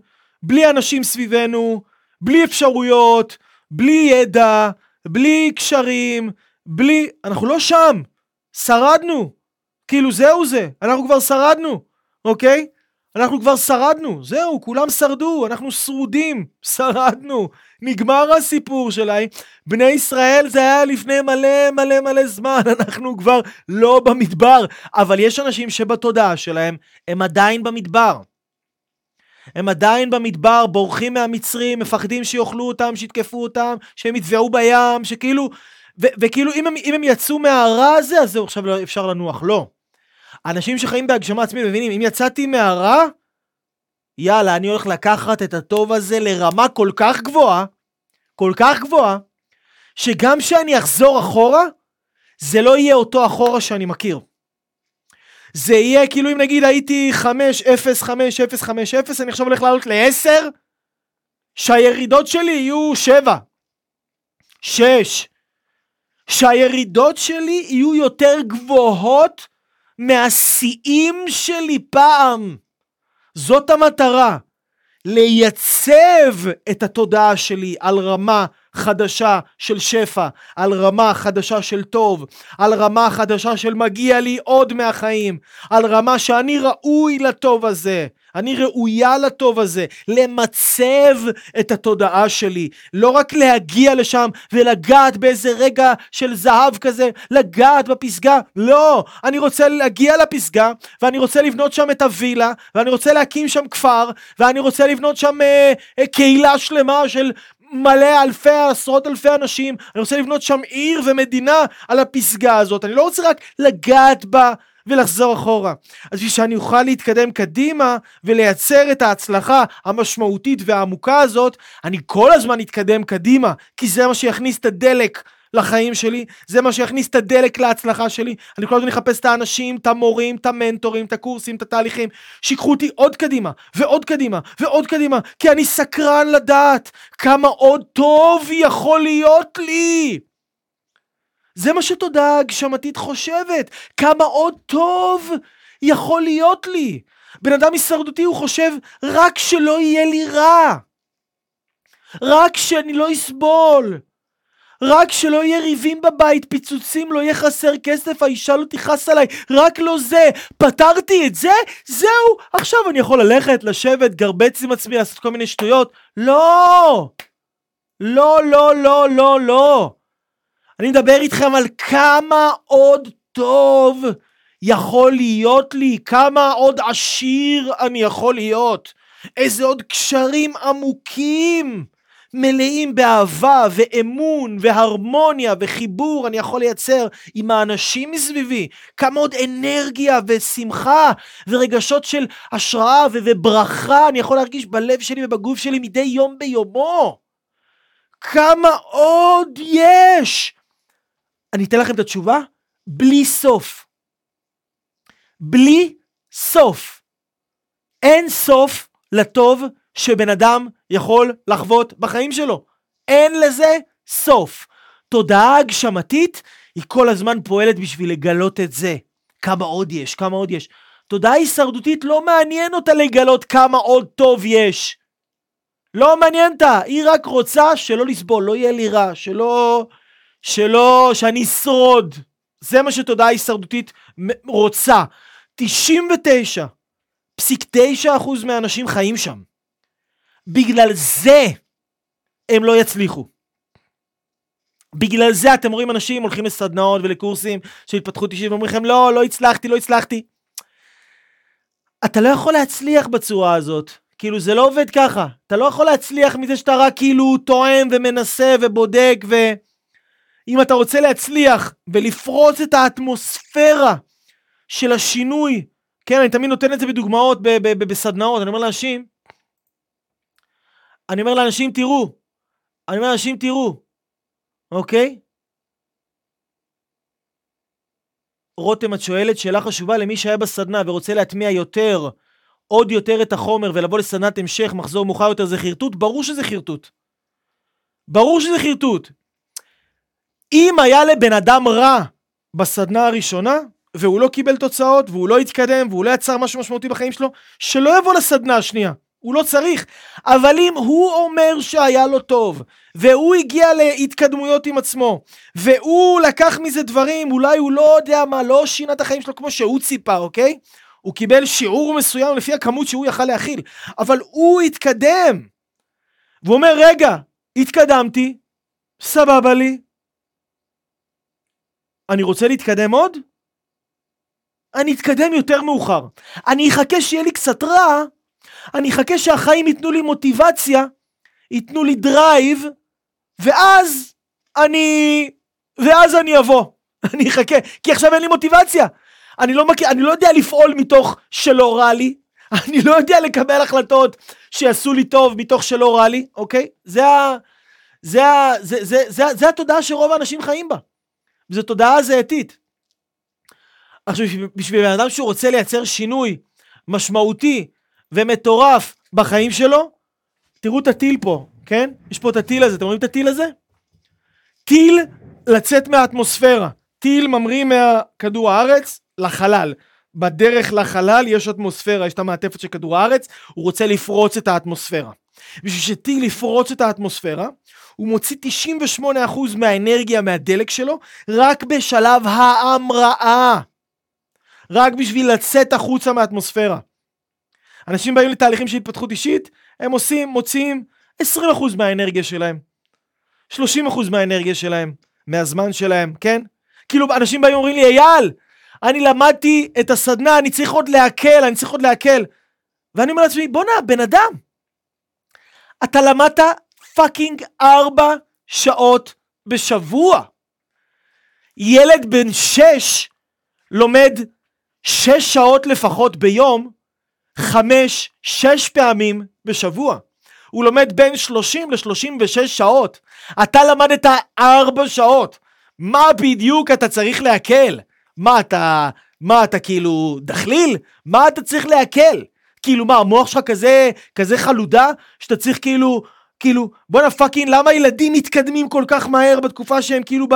בלי אנשים סביבנו, בלי אפשרויות, בלי ידע, בלי קשרים, בלי... אנחנו לא שם. שרדנו. כאילו זהו זה, אנחנו כבר שרדנו, אוקיי? אנחנו כבר שרדנו, זהו, כולם שרדו, אנחנו שרודים, שרדנו, נגמר הסיפור שלהם. בני ישראל זה היה לפני מלא מלא מלא זמן, אנחנו כבר לא במדבר, אבל יש אנשים שבתודעה שלהם הם עדיין במדבר. הם עדיין במדבר, בורחים מהמצרים, מפחדים שיאכלו אותם, שיתקפו אותם, שהם יטבעו בים, שכאילו, ו- וכאילו אם הם, אם הם יצאו מהרע הזה, אז זהו, עכשיו לא, אפשר לנוח. לא. אנשים שחיים בהגשמה עצמית מבינים, אם יצאתי מהרע, יאללה, אני הולך לקחת את הטוב הזה לרמה כל כך גבוהה, כל כך גבוהה, שגם כשאני אחזור אחורה, זה לא יהיה אותו אחורה שאני מכיר. זה יהיה כאילו אם נגיד הייתי 5, 0, 5, 0, 5, 0, אני עכשיו הולך לעלות ל-10, שהירידות שלי יהיו 7, 6, שהירידות שלי יהיו יותר גבוהות מהשיאים שלי פעם. זאת המטרה. לייצב את התודעה שלי על רמה חדשה של שפע, על רמה חדשה של טוב, על רמה חדשה של מגיע לי עוד מהחיים, על רמה שאני ראוי לטוב הזה, אני ראויה לטוב הזה, למצב את התודעה שלי, לא רק להגיע לשם ולגעת באיזה רגע של זהב כזה, לגעת בפסגה, לא, אני רוצה להגיע לפסגה ואני רוצה לבנות שם את הווילה ואני רוצה להקים שם כפר ואני רוצה לבנות שם אה, אה, קהילה שלמה של מלא אלפי, עשרות אלפי אנשים, אני רוצה לבנות שם עיר ומדינה על הפסגה הזאת, אני לא רוצה רק לגעת בה ולחזור אחורה. אז בשביל שאני אוכל להתקדם קדימה ולייצר את ההצלחה המשמעותית והעמוקה הזאת, אני כל הזמן אתקדם קדימה, כי זה מה שיכניס את הדלק לחיים שלי, זה מה שיכניס את הדלק להצלחה שלי. אני כל הזמן אחפש את האנשים, את המורים, את המנטורים, את הקורסים, את התהליכים, שיקחו אותי עוד קדימה, ועוד קדימה, ועוד קדימה, כי אני סקרן לדעת כמה עוד טוב יכול להיות לי. זה מה שתודעה הגשמתית חושבת, כמה עוד טוב יכול להיות לי. בן אדם הישרדותי הוא חושב רק שלא יהיה לי רע. רק שאני לא אסבול. רק שלא יהיה ריבים בבית, פיצוצים, לא יהיה חסר כסף, האישה לא תכעס עליי, רק לא זה. פתרתי את זה? זהו, עכשיו אני יכול ללכת, לשבת, גרבץ עם עצמי, לעשות כל מיני שטויות. לא! לא, לא, לא, לא, לא. אני מדבר איתכם על כמה עוד טוב יכול להיות לי, כמה עוד עשיר אני יכול להיות, איזה עוד קשרים עמוקים, מלאים באהבה ואמון והרמוניה וחיבור אני יכול לייצר עם האנשים מסביבי, כמה עוד אנרגיה ושמחה ורגשות של השראה וברכה אני יכול להרגיש בלב שלי ובגוף שלי מדי יום ביומו. כמה עוד יש? אני אתן לכם את התשובה, בלי סוף. בלי סוף. אין סוף לטוב שבן אדם יכול לחוות בחיים שלו. אין לזה סוף. תודעה הגשמתית היא כל הזמן פועלת בשביל לגלות את זה. כמה עוד יש, כמה עוד יש. תודעה הישרדותית לא מעניין אותה לגלות כמה עוד טוב יש. לא מעניין אותה, היא רק רוצה שלא לסבול, לא יהיה לי רע, שלא... שלא, שאני אשרוד. זה מה שתודעה הישרדותית רוצה. 99.9% מהאנשים חיים שם. בגלל זה הם לא יצליחו. בגלל זה אתם רואים אנשים הולכים לסדנאות ולקורסים של התפתחות אישית ואומרים לכם לא, לא הצלחתי, לא הצלחתי. אתה לא יכול להצליח בצורה הזאת. כאילו זה לא עובד ככה. אתה לא יכול להצליח מזה שאתה רק כאילו טועם ומנסה ובודק ו... אם אתה רוצה להצליח ולפרוץ את האטמוספירה של השינוי, כן, אני תמיד נותן את זה בדוגמאות בסדנאות, אני אומר לאנשים, אני אומר לאנשים, תראו, אני אומר לאנשים, תראו, אוקיי? רותם, את שואלת שאלה חשובה למי שהיה בסדנה ורוצה להטמיע יותר, עוד יותר את החומר ולבוא לסדנת המשך, מחזור מאוחר יותר, זה חרטוט? ברור שזה חרטוט. ברור שזה חרטוט. אם היה לבן אדם רע בסדנה הראשונה, והוא לא קיבל תוצאות, והוא לא התקדם, והוא לא יצר משהו משמעותי בחיים שלו, שלא יבוא לסדנה השנייה. הוא לא צריך. אבל אם הוא אומר שהיה לו טוב, והוא הגיע להתקדמויות עם עצמו, והוא לקח מזה דברים, אולי הוא לא יודע מה, לא שינה את החיים שלו כמו שהוא ציפה, אוקיי? הוא קיבל שיעור מסוים לפי הכמות שהוא יכל להכיל, אבל הוא התקדם. והוא אומר, רגע, התקדמתי, סבבה לי, אני רוצה להתקדם עוד? אני אתקדם יותר מאוחר. אני אחכה שיהיה לי קצת רע, אני אחכה שהחיים ייתנו לי מוטיבציה, ייתנו לי drive, ואז אני... ואז אני אבוא. אני אחכה, כי עכשיו אין לי מוטיבציה. אני לא, מכיר, אני לא יודע לפעול מתוך שלא רע לי, אני לא יודע לקבל החלטות שיעשו לי טוב מתוך שלא רע לי, אוקיי? זה, ה, זה, ה, זה, זה, זה, זה, זה התודעה שרוב האנשים חיים בה. זו תודעה זהתית. עכשיו, בשביל בן אדם שהוא רוצה לייצר שינוי משמעותי ומטורף בחיים שלו, תראו את הטיל פה, כן? יש פה את הטיל הזה, אתם רואים את הטיל הזה? טיל לצאת מהאטמוספירה. טיל ממריא מהכדור הארץ לחלל. בדרך לחלל יש אטמוספירה, יש את המעטפת של כדור הארץ, הוא רוצה לפרוץ את האטמוספירה. בשביל שטיל יפרוץ את האטמוספירה, הוא מוציא 98% מהאנרגיה מהדלק שלו רק בשלב ההמראה. רק בשביל לצאת החוצה מהאטמוספירה. אנשים באים לתהליכים של התפתחות אישית, הם עושים, מוציאים 20% מהאנרגיה שלהם. 30% מהאנרגיה שלהם, מהזמן שלהם, כן? כאילו אנשים באים ואומרים לי, אייל, אני למדתי את הסדנה, אני צריך עוד להקל, אני צריך עוד להקל. ואני אומר לעצמי, בואנה, בן אדם, אתה למדת פאקינג ארבע שעות בשבוע. ילד בן שש לומד שש שעות לפחות ביום, חמש, שש פעמים בשבוע. הוא לומד בין 30 ל-36 שעות. אתה למדת ארבע שעות. מה בדיוק אתה צריך להקל? מה אתה, מה אתה כאילו דחליל? מה אתה צריך להקל? כאילו מה, המוח שלך כזה, כזה חלודה, שאתה צריך כאילו, כאילו, בואנה fucking, למה ילדים מתקדמים כל כך מהר בתקופה שהם כאילו ב...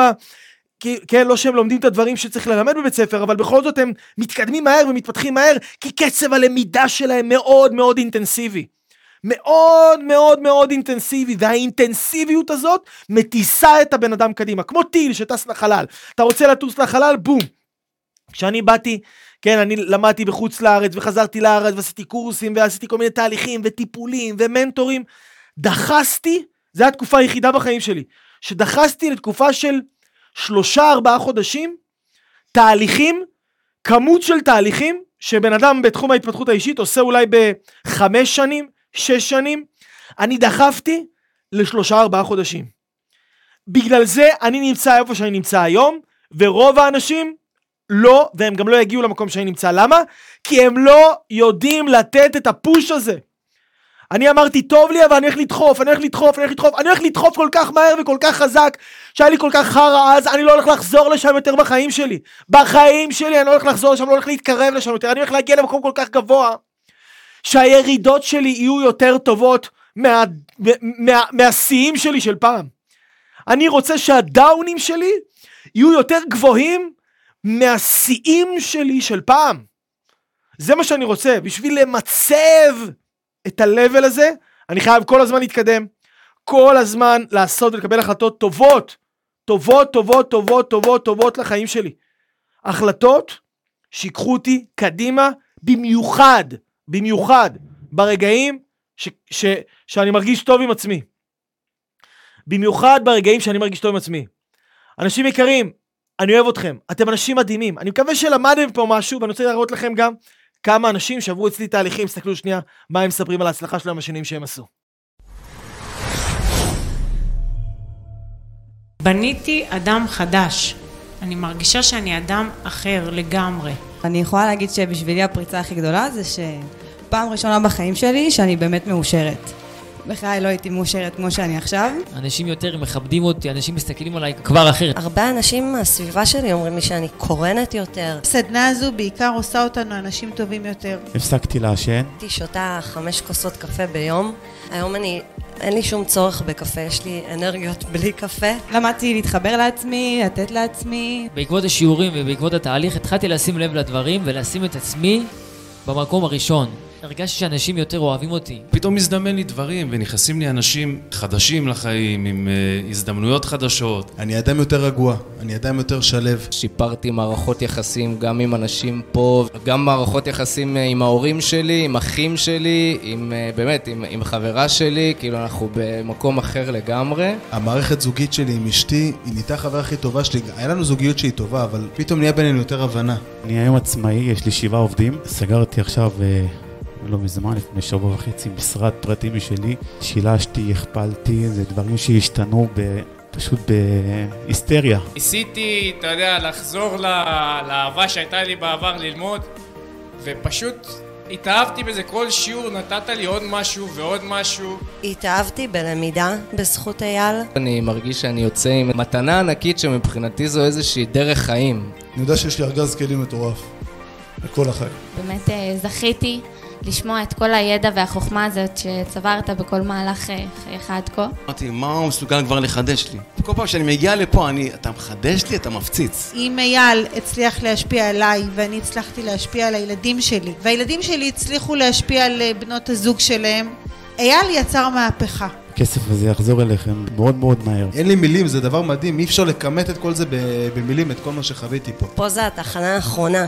כן, לא שהם לומדים את הדברים שצריך ללמד בבית ספר, אבל בכל זאת הם מתקדמים מהר ומתפתחים מהר, כי קצב הלמידה שלהם מאוד מאוד אינטנסיבי. מאוד מאוד מאוד אינטנסיבי, והאינטנסיביות הזאת מטיסה את הבן אדם קדימה, כמו טיל שטס לחלל. אתה רוצה לטוס לחלל? בום. כשאני באתי, כן, אני למדתי בחוץ לארץ וחזרתי לארץ ועשיתי קורסים ועשיתי כל מיני תהליכים וטיפולים ומנטורים, דחסתי, זו התקופה היחידה בחיים שלי, שדחסתי לתקופה של שלושה ארבעה חודשים, תהליכים, כמות של תהליכים, שבן אדם בתחום ההתפתחות האישית עושה אולי בחמש שנים, שש שנים, אני דחפתי לשלושה ארבעה חודשים. בגלל זה אני נמצא איפה שאני נמצא היום, ורוב האנשים לא, והם גם לא יגיעו למקום שאני נמצא. למה? כי הם לא יודעים לתת את הפוש הזה. אני אמרתי, טוב לי, אבל אני הולך לדחוף, אני הולך לדחוף, אני הולך לדחוף, אני הולך לדחוף כל כך מהר וכל כך חזק, שהיה לי כל כך חרא אז, אני לא הולך לחזור לשם יותר בחיים שלי. בחיים שלי אני לא הולך לחזור לשם, לא הולך להתקרב לשם יותר, אני הולך להגיע למקום כל כך גבוה, שהירידות שלי יהיו יותר טובות מה, מה, מהשיאים שלי של פעם. אני רוצה שהדאונים שלי יהיו יותר גבוהים מהשיאים שלי של פעם. זה מה שאני רוצה, בשביל למצב את ה-level הזה, אני חייב כל הזמן להתקדם, כל הזמן לעשות ולקבל החלטות טובות, טובות, טובות, טובות, טובות, טובות לחיים שלי. החלטות שיקחו אותי קדימה, במיוחד, במיוחד, ברגעים ש, ש, שאני מרגיש טוב עם עצמי. במיוחד ברגעים שאני מרגיש טוב עם עצמי. אנשים יקרים, אני אוהב אתכם, אתם אנשים מדהימים. אני מקווה שלמדתם פה משהו, ואני רוצה להראות לכם גם כמה אנשים שעברו אצלי תהליכים, תסתכלו שנייה מה הם מספרים על ההצלחה שלהם בשנים שהם עשו. בניתי אדם חדש. אני מרגישה שאני אדם אחר לגמרי. אני יכולה להגיד שבשבילי הפריצה הכי גדולה זה שפעם ראשונה בחיים שלי שאני באמת מאושרת. בחיי לא הייתי מאושרת כמו שאני עכשיו. אנשים יותר מכבדים אותי, אנשים מסתכלים עליי כבר אחרת. הרבה אנשים מהסביבה שלי אומרים לי שאני קורנת יותר. הסדנה הזו בעיקר עושה אותנו אנשים טובים יותר. הפסקתי לעשן. הייתי שותה חמש כוסות קפה ביום. היום אני, אין לי שום צורך בקפה, יש לי אנרגיות בלי קפה. למדתי להתחבר לעצמי, לתת לעצמי. בעקבות השיעורים ובעקבות התהליך התחלתי לשים לב לדברים ולשים את עצמי במקום הראשון. הרגשתי שאנשים יותר אוהבים אותי. פתאום מזדמן לי דברים ונכנסים לי אנשים חדשים לחיים עם uh, הזדמנויות חדשות. אני אדם יותר רגוע, אני אדם יותר שלו. שיפרתי מערכות יחסים גם עם אנשים פה, גם מערכות יחסים עם ההורים שלי, עם אחים שלי, עם באמת, עם, עם חברה שלי, כאילו אנחנו במקום אחר לגמרי. המערכת זוגית שלי עם אשתי, היא נהייתה החברה הכי טובה שלי. היה לנו זוגיות שהיא טובה, אבל פתאום נהיה בינינו יותר הבנה. אני היום עצמאי, יש לי שבעה עובדים. סגרתי עכשיו... לא מזמן, לפני שבוע וחצי, משרד פרטי משלי. שילשתי, הכפלתי, זה דברים שהשתנו ב... פשוט בהיסטריה. ניסיתי, אתה יודע, לחזור לאהבה שהייתה לי בעבר ללמוד, ופשוט התאהבתי בזה, כל שיעור נתת לי עוד משהו ועוד משהו. התאהבתי בלמידה בזכות אייל. אני מרגיש שאני יוצא עם מתנה ענקית שמבחינתי זו איזושהי דרך חיים. אני יודע שיש לי ארגז כלים מטורף, לכל החיים. באמת זכיתי. לשמוע את כל הידע והחוכמה הזאת שצברת בכל מהלך חייך עד כה. אמרתי, מה הוא מסוגל כבר לחדש לי? כל פעם שאני מגיע לפה, אני, אתה מחדש לי, אתה מפציץ. אם אייל הצליח להשפיע עליי, ואני הצלחתי להשפיע על הילדים שלי, והילדים שלי הצליחו להשפיע על בנות הזוג שלהם, אייל יצר מהפכה. הכסף הזה יחזור אליכם מאוד מאוד מהר. אין לי מילים, זה דבר מדהים, אי אפשר לכמת את כל זה במילים, את כל מה שחוויתי פה. פה זה התחנה האחרונה.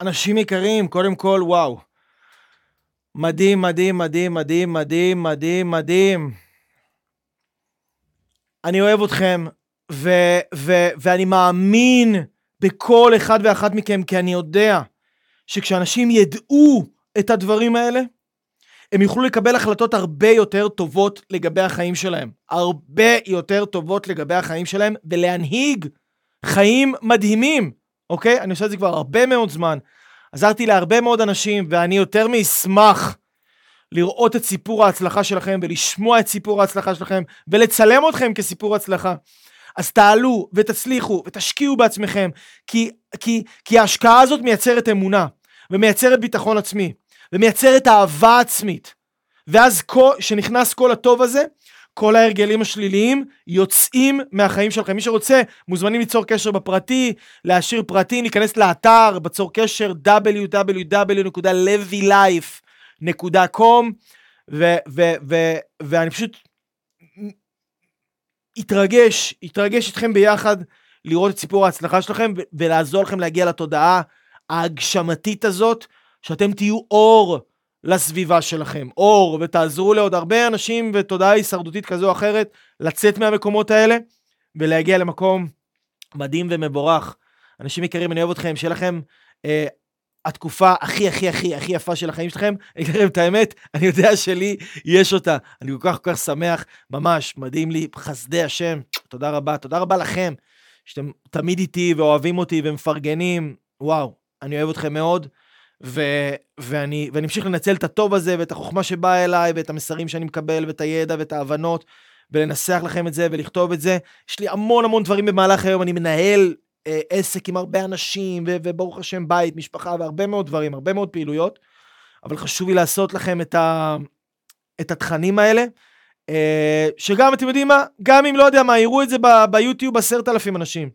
אנשים יקרים, קודם כל, וואו. מדהים, מדהים, מדהים, מדהים, מדהים, מדהים, מדהים. אני אוהב אתכם, ו- ו- ואני מאמין בכל אחד ואחת מכם, כי אני יודע שכשאנשים ידעו את הדברים האלה, הם יוכלו לקבל החלטות הרבה יותר טובות לגבי החיים שלהם. הרבה יותר טובות לגבי החיים שלהם, ולהנהיג חיים מדהימים. אוקיי? אני עושה את זה כבר הרבה מאוד זמן. עזרתי להרבה מאוד אנשים, ואני יותר מאשמח לראות את סיפור ההצלחה שלכם, ולשמוע את סיפור ההצלחה שלכם, ולצלם אתכם כסיפור הצלחה. אז תעלו, ותצליחו, ותשקיעו בעצמכם, כי, כי, כי ההשקעה הזאת מייצרת אמונה, ומייצרת ביטחון עצמי, ומייצרת אהבה עצמית. ואז כשנכנס כל הטוב הזה, כל ההרגלים השליליים יוצאים מהחיים שלכם. מי שרוצה, מוזמנים ליצור קשר בפרטי, להשאיר פרטי, להיכנס לאתר, בצור קשר www.levylife.com ואני פשוט אתרגש, אתרגש איתכם ביחד לראות את סיפור ההצלחה שלכם ולעזור לכם להגיע לתודעה ההגשמתית הזאת, שאתם תהיו אור. לסביבה שלכם, אור, ותעזרו לעוד הרבה אנשים ותודעה הישרדותית כזו או אחרת לצאת מהמקומות האלה ולהגיע למקום מדהים ומבורך. אנשים יקרים, אני אוהב אתכם, שיהיה לכם אה, התקופה הכי הכי הכי הכי יפה של החיים שלכם. אני אגיד לכם את האמת, אני יודע שלי יש אותה. אני כל כך כל כך שמח, ממש, מדהים לי, חסדי השם. תודה רבה, תודה רבה לכם, שאתם תמיד איתי ואוהבים אותי ומפרגנים. וואו, אני אוהב אתכם מאוד. ו, ואני, ואני אמשיך לנצל את הטוב הזה ואת החוכמה שבאה אליי ואת המסרים שאני מקבל ואת הידע ואת ההבנות ולנסח לכם את זה ולכתוב את זה. יש לי המון המון דברים במהלך היום, אני מנהל אה, עסק עם הרבה אנשים ו, וברוך השם בית, משפחה והרבה מאוד דברים, הרבה מאוד פעילויות, אבל חשוב לי לעשות לכם את, ה, את התכנים האלה. אה, שגם, אתם יודעים מה? גם אם לא יודע מה, יראו את זה ב, ביוטיוב עשרת אלפים אנשים.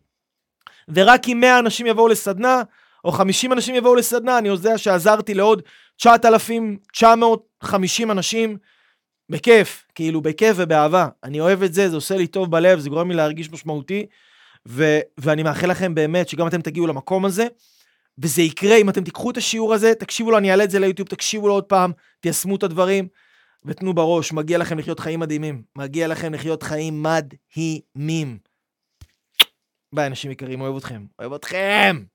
ורק אם 100 אנשים יבואו לסדנה, או 50 אנשים יבואו לסדנה, אני יודע שעזרתי לעוד 9,950 אנשים, בכיף, כאילו בכיף ובאהבה. אני אוהב את זה, זה עושה לי טוב בלב, זה גורם לי להרגיש משמעותי, ו- ואני מאחל לכם באמת שגם אתם תגיעו למקום הזה, וזה יקרה אם אתם תיקחו את השיעור הזה, תקשיבו לו, אני אעלה את זה ליוטיוב, תקשיבו לו עוד פעם, תיישמו את הדברים, ותנו בראש, מגיע לכם לחיות חיים מדהימים. מגיע לכם לחיות חיים מדהימים. ביי, אנשים יקרים, אוהב אתכם. אוהב אתכם!